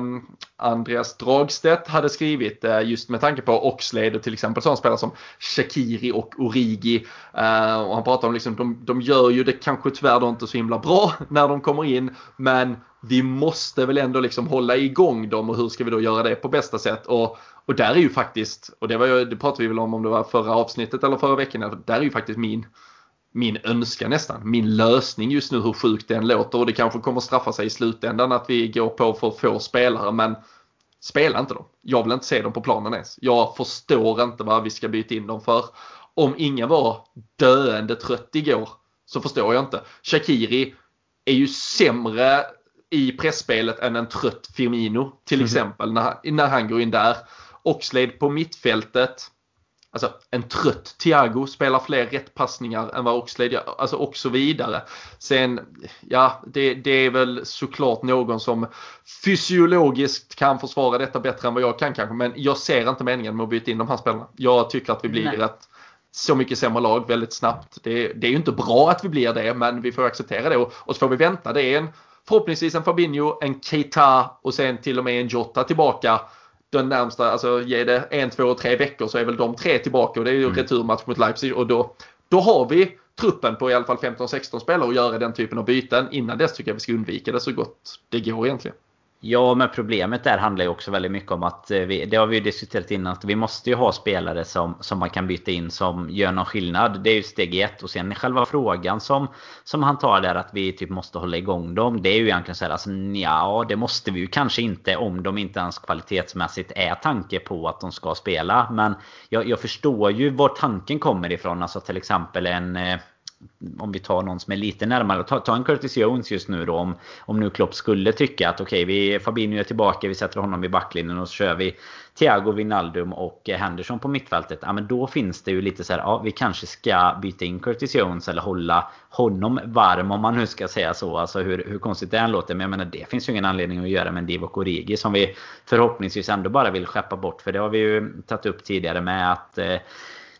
Andreas Dragstedt hade skrivit eh, just med tanke på Oxlade till exempel sådana spelare som Shakiri och Origi. Eh, och han pratar om liksom, de, de gör ju det kanske tyvärr då inte så himla bra (laughs) när de kommer in. Men vi måste väl ändå liksom hålla igång dem och hur ska vi då göra det på bästa sätt? Och, och där är ju faktiskt, och det, var ju, det pratade vi väl om om det var förra avsnittet eller förra veckan, där är ju faktiskt min min önskan nästan, min lösning just nu hur sjukt den låter och det kanske kommer straffa sig i slutändan att vi går på för få spelare men Spela inte dem. Jag vill inte se dem på planen ens. Jag förstår inte vad vi ska byta in dem för. Om ingen var döende trött igår så förstår jag inte. Shakiri är ju sämre i pressspelet än en trött Firmino till mm. exempel när, när han går in där. Oxlade på mittfältet Alltså en trött Thiago spelar fler rättpassningar än vad Oxlade gör. Alltså och så vidare. Sen, ja, det, det, är väl såklart någon som fysiologiskt kan försvara detta bättre än vad jag kan kanske. Men jag ser inte meningen med att byta in de här spelarna. Jag tycker att vi blir Nej. ett så mycket sämre lag väldigt snabbt. Det, det, är ju inte bra att vi blir det, men vi får acceptera det. Och, och så får vi vänta. Det är en, förhoppningsvis en Fabinho, en Keita och sen till och med en Jota tillbaka den närmsta, alltså ge det en, två, tre veckor så är väl de tre tillbaka och det är ju mm. returmatch mot Leipzig och då, då har vi truppen på i alla fall 15-16 spelare och göra den typen av byten. Innan dess tycker jag vi ska undvika det så gott det går egentligen. Ja, men problemet där handlar ju också väldigt mycket om att eh, vi, det har vi ju diskuterat innan, att vi måste ju ha spelare som, som man kan byta in som gör någon skillnad. Det är ju steg ett. Och sen själva frågan som, som han tar där att vi typ måste hålla igång dem. Det är ju egentligen så här, alltså ja, det måste vi ju kanske inte om de inte ens kvalitetsmässigt är tanke på att de ska spela. Men jag, jag förstår ju var tanken kommer ifrån. Alltså till exempel en eh, om vi tar någon som är lite närmare. Ta, ta en Curtis Jones just nu då. Om, om nu Klopp skulle tycka att okej, okay, Fabinho är tillbaka. Vi sätter honom i backlinjen och så kör vi Thiago Wijnaldum och eh, Henderson på mittfältet. Ja, men då finns det ju lite så här, ja, vi kanske ska byta in Curtis Jones eller hålla honom varm om man nu ska säga så. Alltså hur, hur konstigt det än låter. Men jag menar det finns ju ingen anledning att göra med en Divock Origi som vi förhoppningsvis ändå bara vill skeppa bort. För det har vi ju tagit upp tidigare med att eh,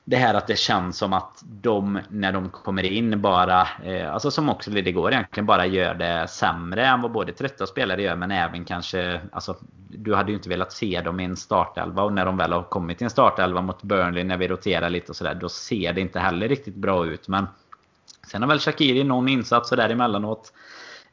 det här att det känns som att de, när de kommer in, bara, eh, alltså som också det går egentligen, bara gör det sämre än vad både trötta spelare gör, men även kanske, alltså du hade ju inte velat se dem i en startelva och när de väl har kommit till en startelva mot Burnley när vi roterar lite och sådär, då ser det inte heller riktigt bra ut. Men sen har väl Shakiri någon insats sådär emellanåt.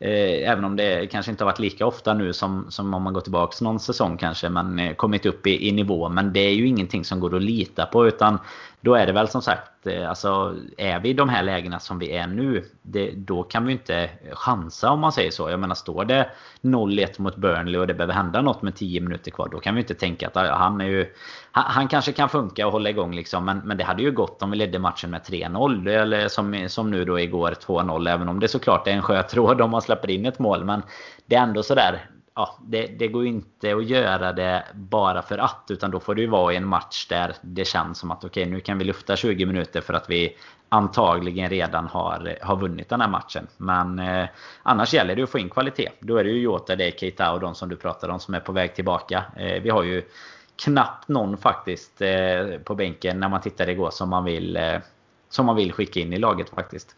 Eh, även om det kanske inte har varit lika ofta nu som, som om man går tillbaka någon säsong kanske. Men eh, kommit upp i, i nivå. Men det är ju ingenting som går att lita på. Utan då är det väl som sagt, eh, alltså är vi i de här lägena som vi är nu, det, då kan vi inte chansa om man säger så. Jag menar står det 0-1 mot Burnley och det behöver hända något med 10 minuter kvar, då kan vi inte tänka att ah, han är ju... Han, han kanske kan funka och hålla igång liksom, men, men det hade ju gått om vi ledde matchen med 3-0. Eller som, som nu då igår 2-0, även om det såklart är en sjötråd om man släpper in ett mål. Men det är ändå sådär, ja, det, det, går ju inte att göra det bara för att. Utan då får det ju vara i en match där det känns som att okej, okay, nu kan vi lufta 20 minuter för att vi antagligen redan har, har vunnit den här matchen. Men eh, annars gäller det att få in kvalitet. Då är det ju Jota, det är Keita och de som du pratade om som är på väg tillbaka. Eh, vi har ju knappt någon faktiskt eh, på bänken när man tittar igår som man vill, eh, som man vill skicka in i laget faktiskt.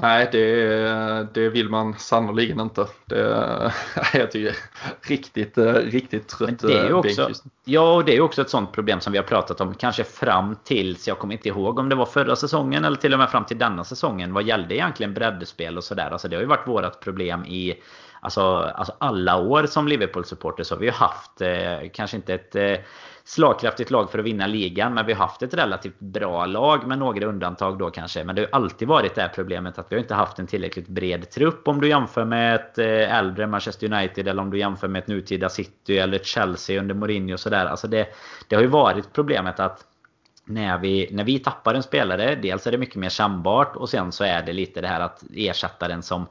Nej, det, det vill man sannoliken inte. Det, (laughs) jag tycker riktigt, riktigt trött det är också, Ja, och det är också ett sånt problem som vi har pratat om. Kanske fram tills, jag kommer inte ihåg om det var förra säsongen eller till och med fram till denna säsongen. Vad gällde egentligen breddspel och sådär? Alltså det har ju varit vårt problem i alltså, alltså alla år som Liverpool-supporter så har vi ju haft eh, kanske inte ett eh, slagkraftigt lag för att vinna ligan. Men vi har haft ett relativt bra lag med några undantag då kanske. Men det har alltid varit det här problemet att vi har inte haft en tillräckligt bred trupp. Om du jämför med ett eh, äldre Manchester United eller om du jämför med ett nutida City eller ett Chelsea under Mourinho och sådär. Alltså det, det har ju varit problemet att när vi, när vi tappar en spelare, dels är det mycket mer kännbart och sen så är det lite det här att ersätta den som,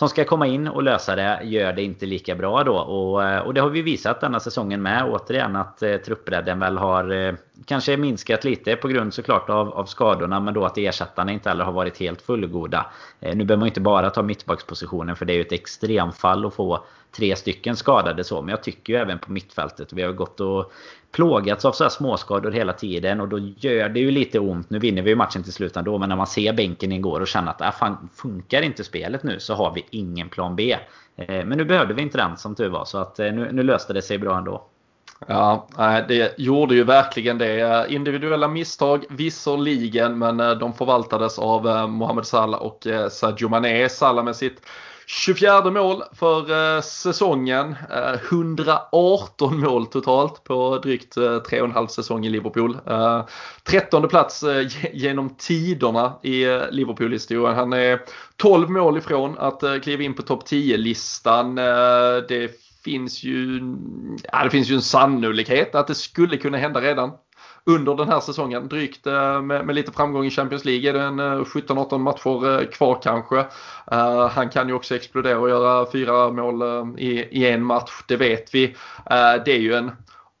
som ska komma in och lösa det gör det inte lika bra då. Och, eh, och det har vi visat denna säsongen med. Återigen att eh, truppbredden väl har eh, kanske minskat lite på grund såklart av, av skadorna. Men då att ersättarna inte heller har varit helt fullgoda. Eh, nu behöver man inte bara ta mittbackspositionen för det är ju ett extremfall att få tre stycken skadade så. Men jag tycker ju även på mittfältet. Vi har gått och plågats av så här småskador hela tiden och då gör det ju lite ont. Nu vinner vi ju matchen till slut ändå men när man ser bänken igår och känner att äh, fan, funkar inte spelet nu så har vi ingen plan B. Eh, men nu behövde vi inte den som tur var så att eh, nu, nu löste det sig bra ändå. Ja, det gjorde ju verkligen det. Eh, individuella misstag visserligen, men de förvaltades av Mohamed Salah och Sadio Mané. Salah med sitt 24 mål för eh, säsongen. Eh, 118 mål totalt på drygt eh, 3,5 säsong i Liverpool. 13 plats genom tiderna i Liverpool-historien. Han är 12 mål ifrån att kliva in på topp 10-listan. Det finns ju, ja, det finns ju en sannolikhet att det skulle kunna hända redan under den här säsongen. Drygt eh, med, med lite framgång i Champions League är det en eh, 17-18 matcher eh, kvar kanske. Eh, han kan ju också explodera och göra fyra mål eh, i, i, en match, det vet vi. Det är ju en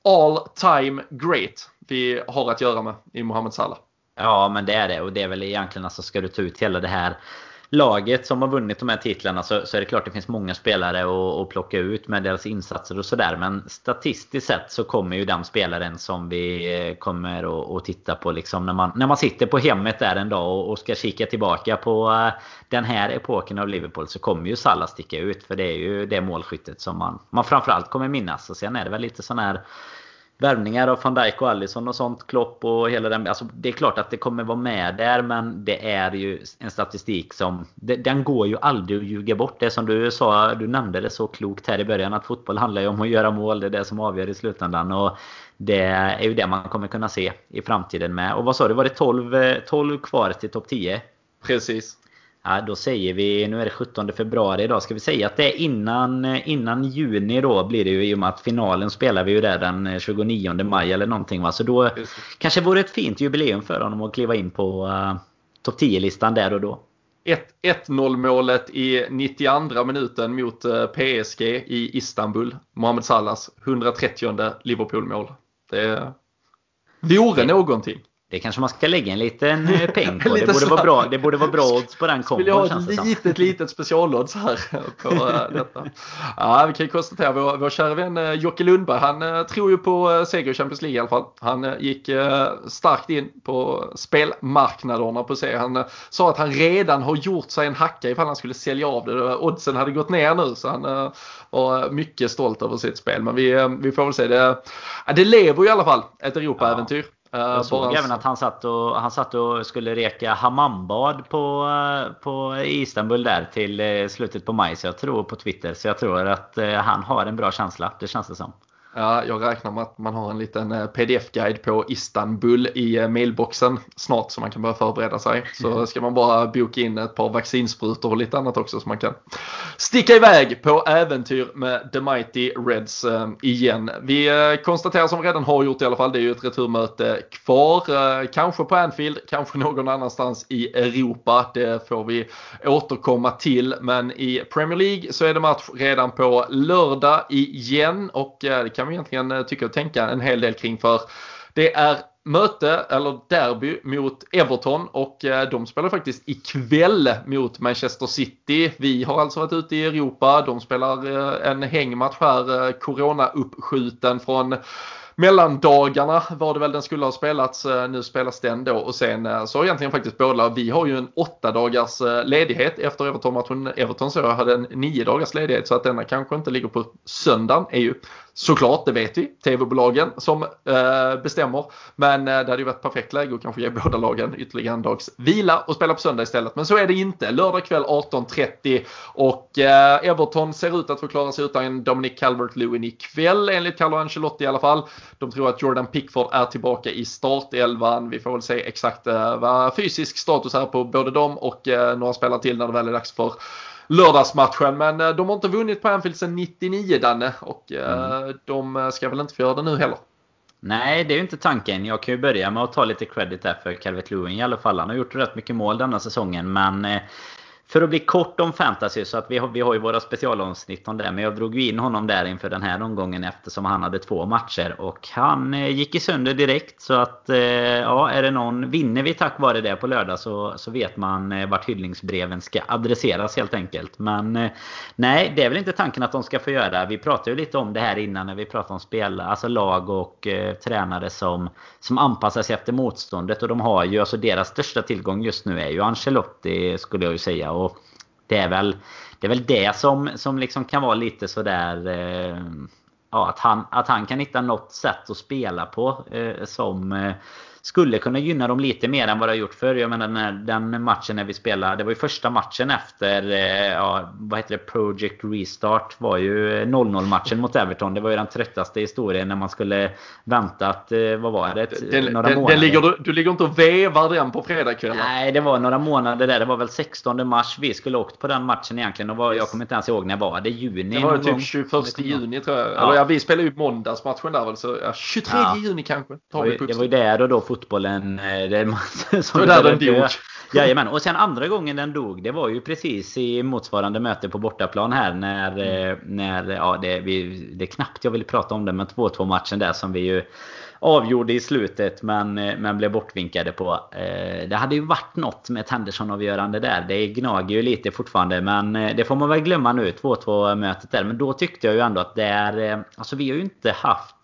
all time great vi har att göra med i Mohamed Salah. Ja men det är det och det är väl egentligen alltså ska du ta ut hela det här laget som har vunnit de här titlarna så, så är det klart det finns många spelare att, att plocka ut med deras insatser och sådär. Men statistiskt sett så kommer ju den spelaren som vi eh, kommer att, att titta på liksom när, man, när man sitter på hemmet där en dag och, och ska kika tillbaka på eh, den här epoken av Liverpool så kommer ju Salah sticka ut. För det är ju det målskyttet som man, man framförallt kommer minnas. Och sen är det väl lite sån här värvningar av van Dijk och Allison och sånt. Klopp och hela den. Alltså, det är klart att det kommer vara med där men det är ju en statistik som... Den går ju aldrig att ljuga bort. Det som du sa, du nämnde det så klokt här i början att fotboll handlar ju om att göra mål. Det är det som avgör i slutändan. Och det är ju det man kommer kunna se i framtiden med. Och vad sa du? Var det 12, 12 eh, kvar till topp 10? Precis. Ja, då säger vi, nu är det 17 februari idag, ska vi säga att det är innan, innan juni då blir det ju i och med att finalen spelar vi ju där den 29 maj eller någonting va. Så då Precis. kanske vore ett fint jubileum för honom att kliva in på uh, topp 10-listan där och då. 1-0 målet i 92 minuten mot eh, PSG i Istanbul. Mohamed Salahs 130 Liverpool-mål. Det vore någonting. Det kanske man ska lägga en liten eh, peng (laughs) på. det, borde vara bra, det borde vara bra odds på den kombon. Vill jag ha ett litet, litet specialodds här på eh, (laughs) detta. Ja, vi kan ju konstatera vår, vår kära vän eh, Jocke Lundberg, han tror ju på seger i Champions League i alla fall. Han gick starkt in på spelmarknaderna på sig. Han sa att han redan har gjort sig en hacka ifall han skulle sälja av det. Oddsen hade gått ner nu så han var mycket stolt över sitt spel. Men vi, vi får väl se. Det, det lever i alla fall ett Europa-äventyr. Ja. Eh, Jag såg bara... även att han satt, och, han satt och skulle reka hammambad på, eh, på Istanbul där till eh, slutet på maj. Så jag tror på Twitter. Så jag tror att han har en bra känsla. Det känns det som. Ja, jag räknar med att man har en liten eh, pdf-guide på Istanbul i eh, mailboxen snart så man kan börja förbereda sig. Så ska man bara boka in ett par vaccinsprutor och lite annat också så man kan sticka iväg på äventyr med The Mighty Reds eh, igen. Vi konstaterar som vi redan har gjort i alla fall, det är ju ett returmöte kvar. Kanske på Anfield, kanske någon annanstans i Europa. Det får vi återkomma till. Men i Premier League så är det match redan på lördag igen och det kan vi egentligen eh, tycka och tänka en hel del kring för det är möte eller derby mot Everton och eh, de spelar faktiskt ikväll mot Manchester City. Vi har alltså varit ute i Europa. De spelar eh, en hängmatch här, corona-uppskjuten från mellandagarna var det väl den skulle ha spelats. Nu spelas den då och sen så så egentligen faktiskt båda. Vi har ju en åtta dagars ledighet efter Everton-matchen. Everton så hade en nio dagars ledighet så att denna kanske inte ligger på söndagen är ju såklart, det vet vi, tv-bolagen som eh, bestämmer. Men eh, det hade ju varit perfekt läge att kanske ge båda lagen ytterligare en dags vila och spela på söndag istället. Men så är det inte. Lördag kväll 18.30 och eh, Everton ser ut att få klara sig utan Dominic Calvert-Lewin ikväll enligt Carlo Ancelotti i alla fall. De tror att Jordan Pickford är tillbaka i startelvan. Vi får väl se exakt eh, vad fysisk status är på både dem och eh, några spelare till när det väl är dags för lördagsmatchen. Men eh, de har inte vunnit på Anfield sedan 99 Danne och eh, mm. de ska väl inte få göra det nu heller. Nej, det är ju inte tanken. Jag kan ju börja med att ta lite credit där för Calvert Lewin i alla fall. Han har gjort rätt mycket mål denna säsongen men eh, för att bli kort om fantasy så att vi har, vi har ju våra specialavsnitt om det. Men jag drog ju in honom där inför den här omgången eftersom han hade två matcher. Och han eh, gick i sönder direkt. Så att eh, ja, är det någon, vinner vi tack vare det på lördag så, så vet man eh, vart hyllningsbreven ska adresseras helt enkelt. Men eh, nej, det är väl inte tanken att de ska få göra. Vi pratade ju lite om det här innan när vi pratade om spel, alltså lag och eh, tränare som, som anpassar sig efter motståndet. Och de har ju, alltså deras största tillgång just nu är ju Ancelotti skulle jag ju säga. Och det är väl det, är väl det som, som liksom kan vara lite sådär... Eh, ja, att han, att han kan hitta något sätt att spela på eh, som eh, skulle kunna gynna dem lite mer än vad det har gjort förr. Jag menar den, här, den matchen när vi spelade, det var ju första matchen efter, eh, ja, vad heter det, Project Restart var ju 0-0 matchen mot Everton. Det var ju den tröttaste historien när man skulle vänta att, eh, vad var det, den, några den, månader. Den ligger, du, du ligger inte och vevar den på fredagskvällen? Nej, det var några månader där. Det var väl 16 mars vi skulle åkt på den matchen egentligen. Och var, jag kommer inte ens ihåg när var det? Juni? Det var typ 21 juni tror jag. Ja. Eller ja, vi spelade ju måndagsmatchen där väl. Så ja, 23 ja. juni kanske. Tar det, var, det var ju där och då fotbollen... Eh, det, (laughs) som det där den dog. Jajamän, och sen andra gången den dog det var ju precis i motsvarande möte på bortaplan här när, mm. när ja, det, vi, det är knappt jag vill prata om det men 2-2 matchen där som vi ju avgjorde i slutet men, men blev bortvinkade på. Eh, det hade ju varit något med ett Henderson-avgörande där. Det gnager ju lite fortfarande men det får man väl glömma nu 2-2 mötet där. Men då tyckte jag ju ändå att det är... Alltså vi har ju inte haft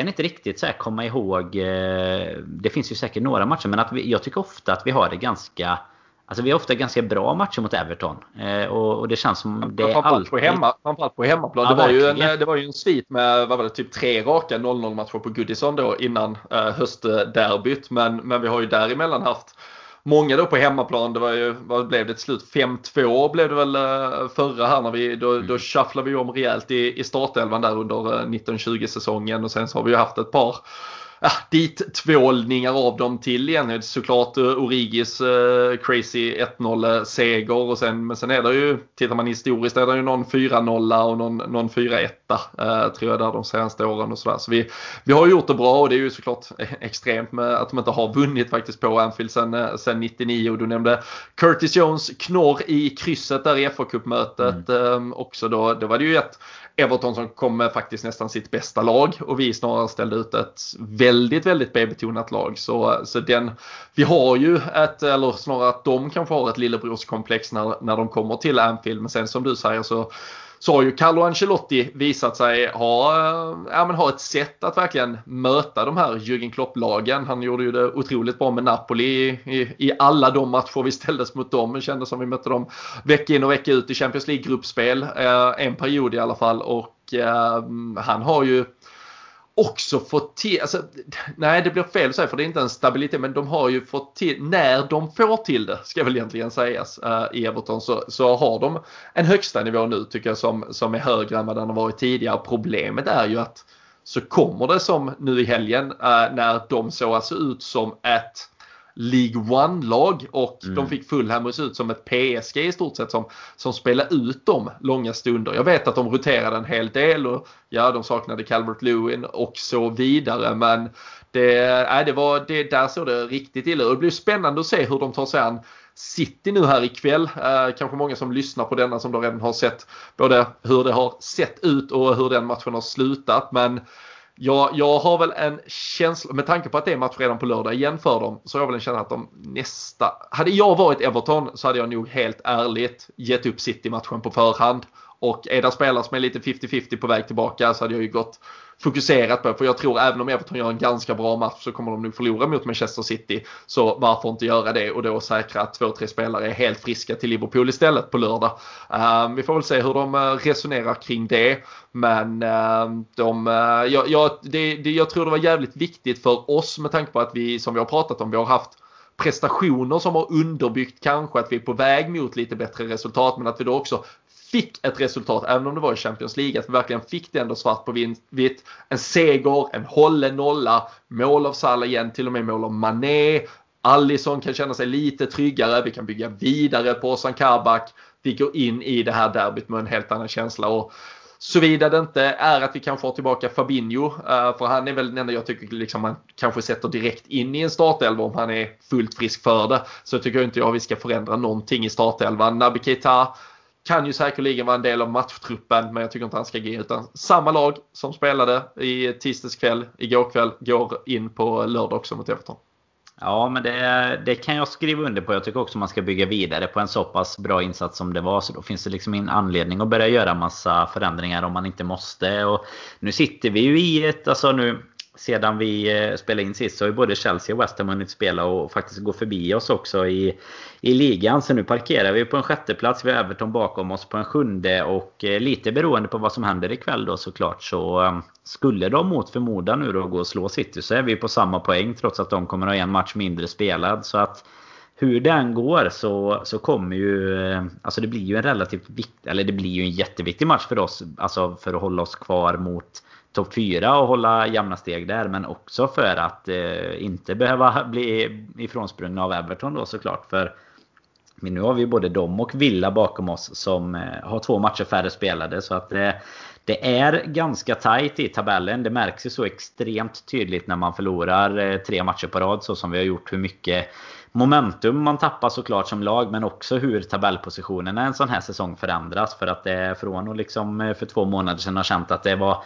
kan inte riktigt så komma ihåg. Eh, det finns ju säkert några matcher men att vi, jag tycker ofta att vi har det ganska Alltså vi har ofta ganska bra matcher mot Everton. Eh, och, och, det känns som det är alltid... På hemma, framförallt på hemmaplan. Ja, det, var ju en, det var ju en svit med vad var det, typ tre raka 0-0 matcher på Goodison då innan eh, höstderbyt. Men, men vi har ju däremellan haft många då på hemmaplan. Det var ju, vad blev det till slut? 5-2 blev det väl eh, förra här när vi, då, mm. då shufflade vi om rejält i, i startelvan där under 1920 eh, säsongen och sen så har vi ju haft ett par ja, dit tvålningar av dem till igen. Såklart uh, Origis uh, crazy 1-0 seger och sen, men sen är det ju, tittar man historiskt, är det ju någon 4-0 och någon, någon 4-1 uh, tror jag där de senaste åren och sådär. Så vi, vi har gjort det bra och det är ju såklart extremt med att de inte har vunnit faktiskt på Anfield sen, sen 99 och du nämnde Curtis Jones knorr i krysset där i FA-cupmötet mm. um, också då. Det var det ju ett Everton som kom med faktiskt nästan sitt bästa lag och vi snarare ställde ut ett väldigt, väldigt B-betonat lag. Så, så den, vi har ju ett, eller snarare att de kanske har ett lillebrorskomplex när, när de kommer till Anfield. Men sen som du säger så så har ju Carlo Ancelotti visat sig ha, eh, ja, men ha ett sätt att verkligen möta de här Jürgen Klopp-lagen. Han gjorde ju det otroligt bra med Napoli i, i, i alla de matcher vi ställdes mot dem. Det kändes som vi mötte dem vecka in och vecka ut i Champions League-gruppspel. Eh, en period i alla fall och eh, han har ju också fått till, alltså, nej det blir fel att säga för det är inte en stabilitet men de har ju fått till, när de får till det ska väl egentligen sägas uh, i Everton så, så har de en högsta nivå nu tycker jag som, som är högre än vad den har varit tidigare. Problemet är ju att så kommer det som nu i helgen uh, när de såg alltså ut som ett League One-lag och mm. de fick Fulham att se ut som ett PSG i stort sett som, som spelade ut dem långa stunder. Jag vet att de roterade en hel del och ja, de saknade Calvert Lewin och så vidare men det, nej, det var, det, där såg det riktigt illa ut. Det blir spännande att se hur de tar sig an City nu här ikväll. Eh, kanske många som lyssnar på denna som då redan har sett både hur det har sett ut och hur den matchen har slutat. Men jag, jag har väl en känsla, med tanke på att det är match redan på lördag igen för dem, så har jag väl en känsla att de nästa... Hade jag varit Everton så hade jag nog helt ärligt gett upp City-matchen på förhand. Och är det spelare som är lite 50-50 på väg tillbaka så hade jag ju gått fokuserat på. För jag tror även om Everton gör en ganska bra match så kommer de nog förlora mot Manchester City. Så varför inte göra det och då säkra att två, tre spelare är helt friska till Liverpool istället på lördag. Ehm, vi får väl se hur de eh, resonerar kring det. Men ehm, de, eh, jag, jag, det, det, jag tror det var jävligt viktigt för oss med tanke på att vi, som vi har pratat om, vi har haft prestationer som har underbyggt kanske att vi är på väg mot lite bättre resultat men att vi då också fick ett resultat, även om det var i Champions League, att vi verkligen fick det ändå svart på vitt. En seger, en hållen nolla, mål av Salah igen, till och med mål av Mané. Allison kan känna sig lite tryggare, vi kan bygga vidare på Ozan Kabak. Vi går in i det här derbyt med en helt annan känsla. Och Såvida det inte är att vi kan få tillbaka Fabinho. Eh, för han är väl den enda jag tycker liksom man kanske sätter direkt in i en startelva om han är fullt frisk för det. Så tycker jag inte jag vi ska förändra någonting i startelvan. Naby Keita kan ju säkerligen vara en del av matchtruppen men jag tycker inte han ska ge utan samma lag som spelade i tisdags kväll, igår kväll, går in på lördag också mot Everton. Ja, men det, det, kan jag skriva under på. Jag tycker också man ska bygga vidare på en så pass bra insats som det var. Så då finns det liksom ingen anledning att börja göra massa förändringar om man inte måste. Och nu sitter vi ju i ett, alltså nu sedan vi eh, spelade in sist så har ju både Chelsea och West Ham hunnit spela och faktiskt gå förbi oss också i, i ligan. Så nu parkerar vi på en sjätte plats. Vi har Everton bakom oss på en sjunde och eh, lite beroende på vad som händer ikväll då såklart så eh, skulle de mot förmodan nu då gå och slå City så är vi på samma poäng trots att de kommer ha en match mindre spelad. Så att hur den går så, så kommer ju... Alltså det blir ju en relativt viktig... Eller det blir ju en jätteviktig match för oss. Alltså för att hålla oss kvar mot topp 4 och hålla jämna steg där. Men också för att eh, inte behöva bli ifrånsprungna av Everton då såklart. För nu har vi både dem och Villa bakom oss som eh, har två matcher färre spelade. Så att eh, det är ganska tajt i tabellen. Det märks ju så extremt tydligt när man förlorar eh, tre matcher på rad så som vi har gjort. Hur mycket momentum man tappar såklart som lag men också hur tabellpositionerna en sån här säsong förändras. För att det är från att liksom eh, för två månader sedan har känt att det var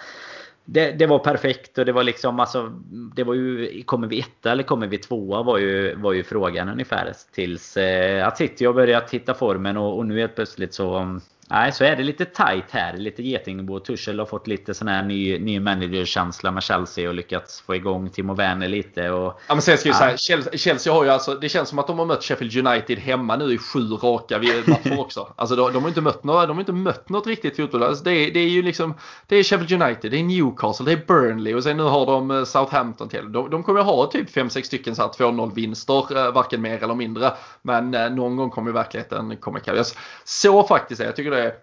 det, det, var perfekt och det var liksom alltså, Det var ju Kommer vi etta eller kommer vi tvåa var ju, var ju frågan ungefär Tills eh, att City har börjat hitta formen och, och nu helt plötsligt så Nej, så är det lite tight här. Lite Getingbo. Tuchel har fått lite sån här ny, ny managerkänsla med Chelsea och lyckats få igång Timo Werner lite. Och, ja, men sen ska ja. säga, Chelsea, har ju alltså, det känns som att de har mött Sheffield United hemma nu i sju raka matcher också. Alltså de, de, har inte mött något, de har inte mött något riktigt fotboll. Alltså, det, är, det är ju liksom, det är Sheffield United, det är Newcastle, det är Burnley och sen nu har de eh, Southampton till. De, de kommer ha typ 5-6 stycken 2-0 vinster, eh, varken mer eller mindre. Men eh, någon gång kommer verkligheten komma ikapp. Jag såg faktiskt, jag tycker det är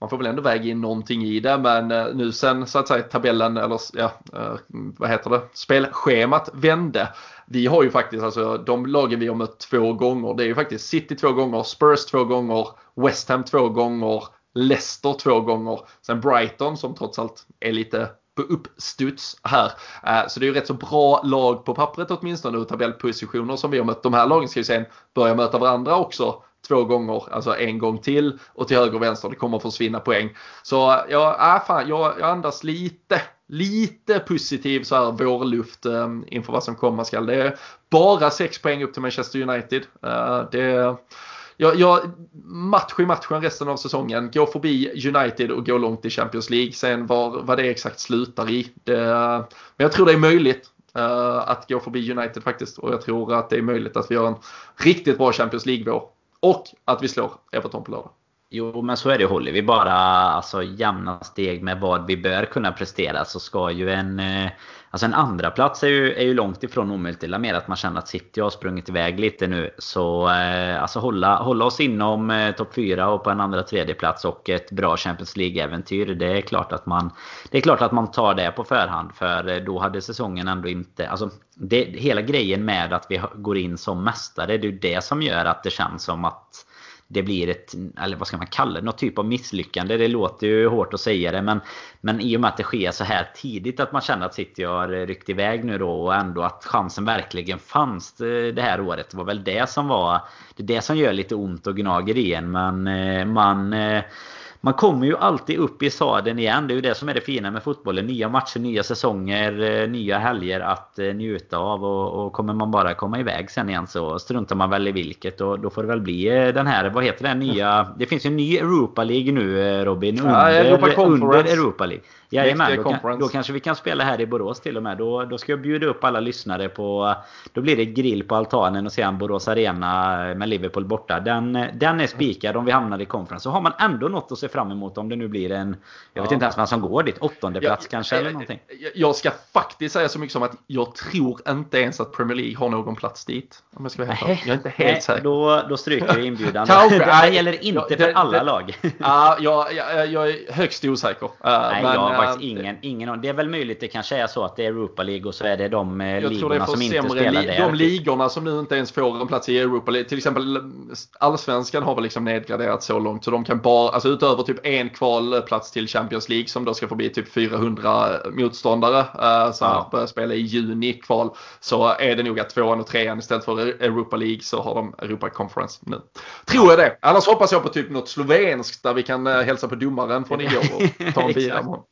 man får väl ändå väga in någonting i det. Men eh, nu sen så att säga tabellen eller ja, eh, vad heter det, spelschemat vände. Vi har ju faktiskt alltså de lagen vi har mött två gånger. Det är ju faktiskt City två gånger, Spurs två gånger, West Ham två gånger, Leicester två gånger. Sen Brighton som trots allt är lite på uppstuds här. Eh, så det är ju rätt så bra lag på pappret åtminstone och tabellpositioner som vi har mött. De här lagen ska ju sen börja möta varandra också två gånger, alltså en gång till och till höger och vänster. Det kommer att försvinna poäng. Så ja, äh, fan, jag, jag andas lite, lite positiv så här vårluft äh, inför vad som komma skall. Det är bara sex poäng upp till Manchester United. Äh, det jag, jag, match i matchen resten av säsongen. Gå förbi United och gå långt i Champions League. Sen vad, vad det exakt slutar i. Det, men jag tror det är möjligt uh, att gå förbi United faktiskt. Och jag tror att det är möjligt att vi gör en riktigt bra Champions League-vår. Och att vi slår Everton på lördag. Jo, men så är det. Håller vi bara alltså, jämna steg med vad vi bör kunna prestera så ska ju en eh, Alltså en andra plats är ju, är ju långt ifrån omöjligt. Det är mer att man känner att City har sprungit iväg lite nu. Så eh, alltså hålla, hålla oss inom eh, topp 4 och på en andra tredje plats och ett bra Champions League-äventyr. Det är klart att man Det är klart att man tar det på förhand. För eh, då hade säsongen ändå inte... Alltså det, hela grejen med att vi går in som mästare. Det är ju det som gör att det känns som att det blir ett, eller vad ska man kalla det, något typ av misslyckande. Det låter ju hårt att säga det men, men i och med att det sker så här tidigt att man känner att City har ryckt iväg nu då och ändå att chansen verkligen fanns eh, det här året. Det var väl det som var, det är det som gör lite ont och gnager i en men eh, man eh, man kommer ju alltid upp i saden igen. Det är ju det som är det fina med fotbollen. Nya matcher, nya säsonger, eh, nya helger att eh, njuta av. Och, och kommer man bara komma iväg sen igen så struntar man väl i vilket. Och då får det väl bli eh, den här, vad heter den nya? Det finns ju en ny Europa League nu Robin. Under, ja, Europa, under Europa League. Jajamän, då, kan, då kanske vi kan spela här i Borås till och med. Då, då ska jag bjuda upp alla lyssnare på... Då blir det grill på altanen och sen Borås Arena med Liverpool borta. Den, den är spikad om vi hamnar i conference. Så har man ändå något att se fram emot om det nu blir en... Jag vet ja. inte ens vad som går dit. Åttonde plats ja, kanske eller någonting. Jag ska faktiskt säga så mycket som att jag tror inte ens att Premier League har någon plats dit. Om jag ska vara helt Jag är inte helt säker. Då, då stryker vi inbjudan. (laughs) det här gäller inte ja, det, för alla det, lag. (laughs) Ja, jag, jag, jag är högst osäker. Uh, Nej, men, jag faktiskt ingen, ingen Det är väl möjligt det kanske är så att det är Europa League och så är det de eh, jag ligorna som inte spelar där. De ligorna som nu inte ens får en plats i Europa League. Till exempel Allsvenskan har väl liksom nedgraderat så långt så de kan bara, alltså utöver typ en kvalplats till Champions League som då ska få bli typ 400 motståndare uh, så ja. börjar spela i juni kval. Så är det nog att tvåan och trean istället för Europa League så har de Europa Conference nu. Tror jag det. Annars hoppas jag på typ något slovenskt där vi kan uh, hälsa på domaren från igår och ta en bira med honom.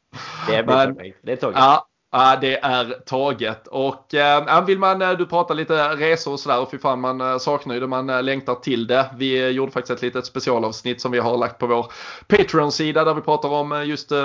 Det blir perfekt. Det är taget. Ja, Ja, det är taget. Och äh, vill man, eh, du pratar lite resor och sådär och fy fan man eh, saknar ju det, man längtar till det. Vi gjorde faktiskt ett litet specialavsnitt som vi har lagt på vår Patreon-sida där vi pratar om just äh,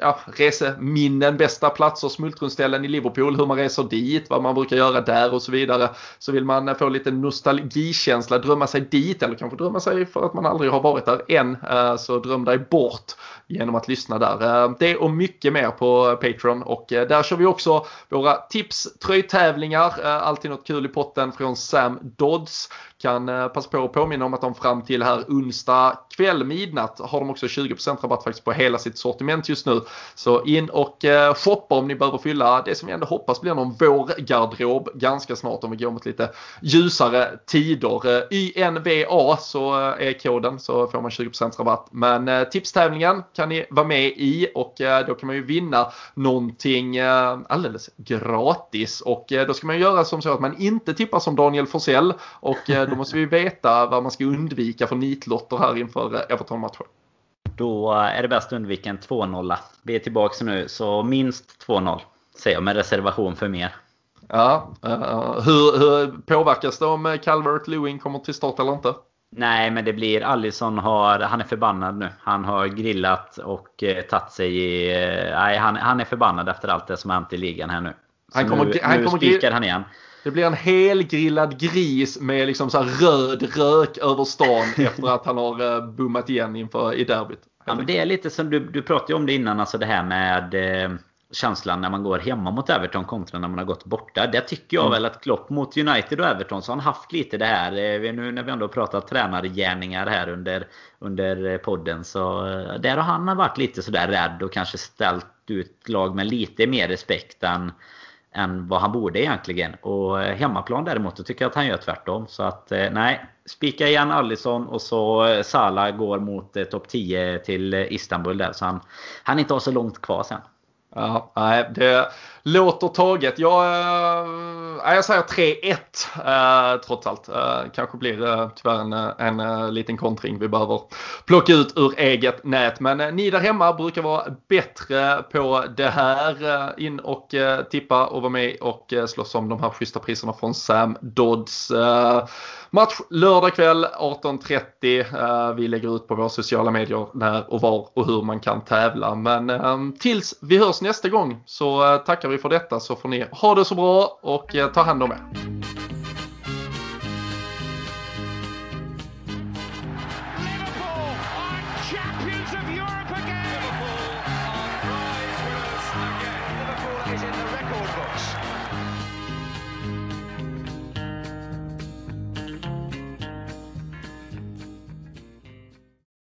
ja, reseminnen, bästa platser, smultronställen i Liverpool, hur man reser dit, vad man brukar göra där och så vidare. Så vill man få lite nostalgikänsla, drömma sig dit eller kanske drömma sig för att man aldrig har varit där än, så dröm dig bort genom att lyssna där. Det och mycket mer på Patreon och där kör vi också våra tips, tröjtävlingar, eh, alltid något kul i potten från Sam Dodds. Kan eh, passa på att påminna om att de fram till här onsdag kväll midnatt har de också 20% rabatt faktiskt på hela sitt sortiment just nu. Så in och eh, shoppa om ni behöver fylla det som vi ändå hoppas blir någon vårgarderob ganska snart om vi går mot lite ljusare tider. Eh, YNVA så är koden så får man 20% rabatt. Men tipstävlingen kan ni vara med i och då kan man ju vinna någonting alldeles gratis. Och då ska man göra som så att man inte tippar som Daniel Forsell och då måste vi veta vad man ska undvika för nitlotter här inför eh, Everton-matchen. Då är det bäst att undvika en 2-0. Vi är tillbaka nu, så minst 2-0. Säger jag med reservation för mer. Ja, uh, hur, hur påverkas det om Calvert Lewin kommer till start eller inte? Nej, men det blir Allison har, han är förbannad nu. Han har grillat och eh, tagit sig i... Eh, nej, han, han är förbannad efter allt det som har hänt i ligan här nu. Så han kommer, nu, han nu kommer spikar han igen. Det blir en helgrillad gris med liksom så röd rök över stan (laughs) efter att han har eh, bommat igen inför i derbyt. Ja, men det är lite som du, du pratade om det innan, alltså det här med eh, känslan när man går hemma mot Everton kontra när man har gått borta. Det tycker jag mm. väl att Klopp mot United och Everton så har han haft lite det här. Nu när vi ändå pratar tränargärningar här under, under podden. Så eh, där har han varit lite sådär rädd och kanske ställt ut lag med lite mer respekt än, än vad han borde egentligen. Och eh, hemmaplan däremot då tycker jag att han gör tvärtom. Så att eh, nej, spika igen Allison och så eh, Sala går mot topp 10 till Istanbul där. Så han, han inte har så långt kvar sen. Ja, nej, det låter taget. Jag, äh, jag säger 3-1 äh, eh, trots allt. Äh, kanske blir äh, tyvärr en, en äh, liten kontring vi behöver plocka ut ur eget nät. Men äh, ni där hemma brukar vara bättre på det här. in och tippa och vara med och slåss om de här schyssta priserna från Sam Dodds. Match lördag kväll 18.30. Vi lägger ut på våra sociala medier när och var och hur man kan tävla. Men tills vi hörs nästa gång så tackar vi för detta så får ni ha det så bra och eh, ta hand om er.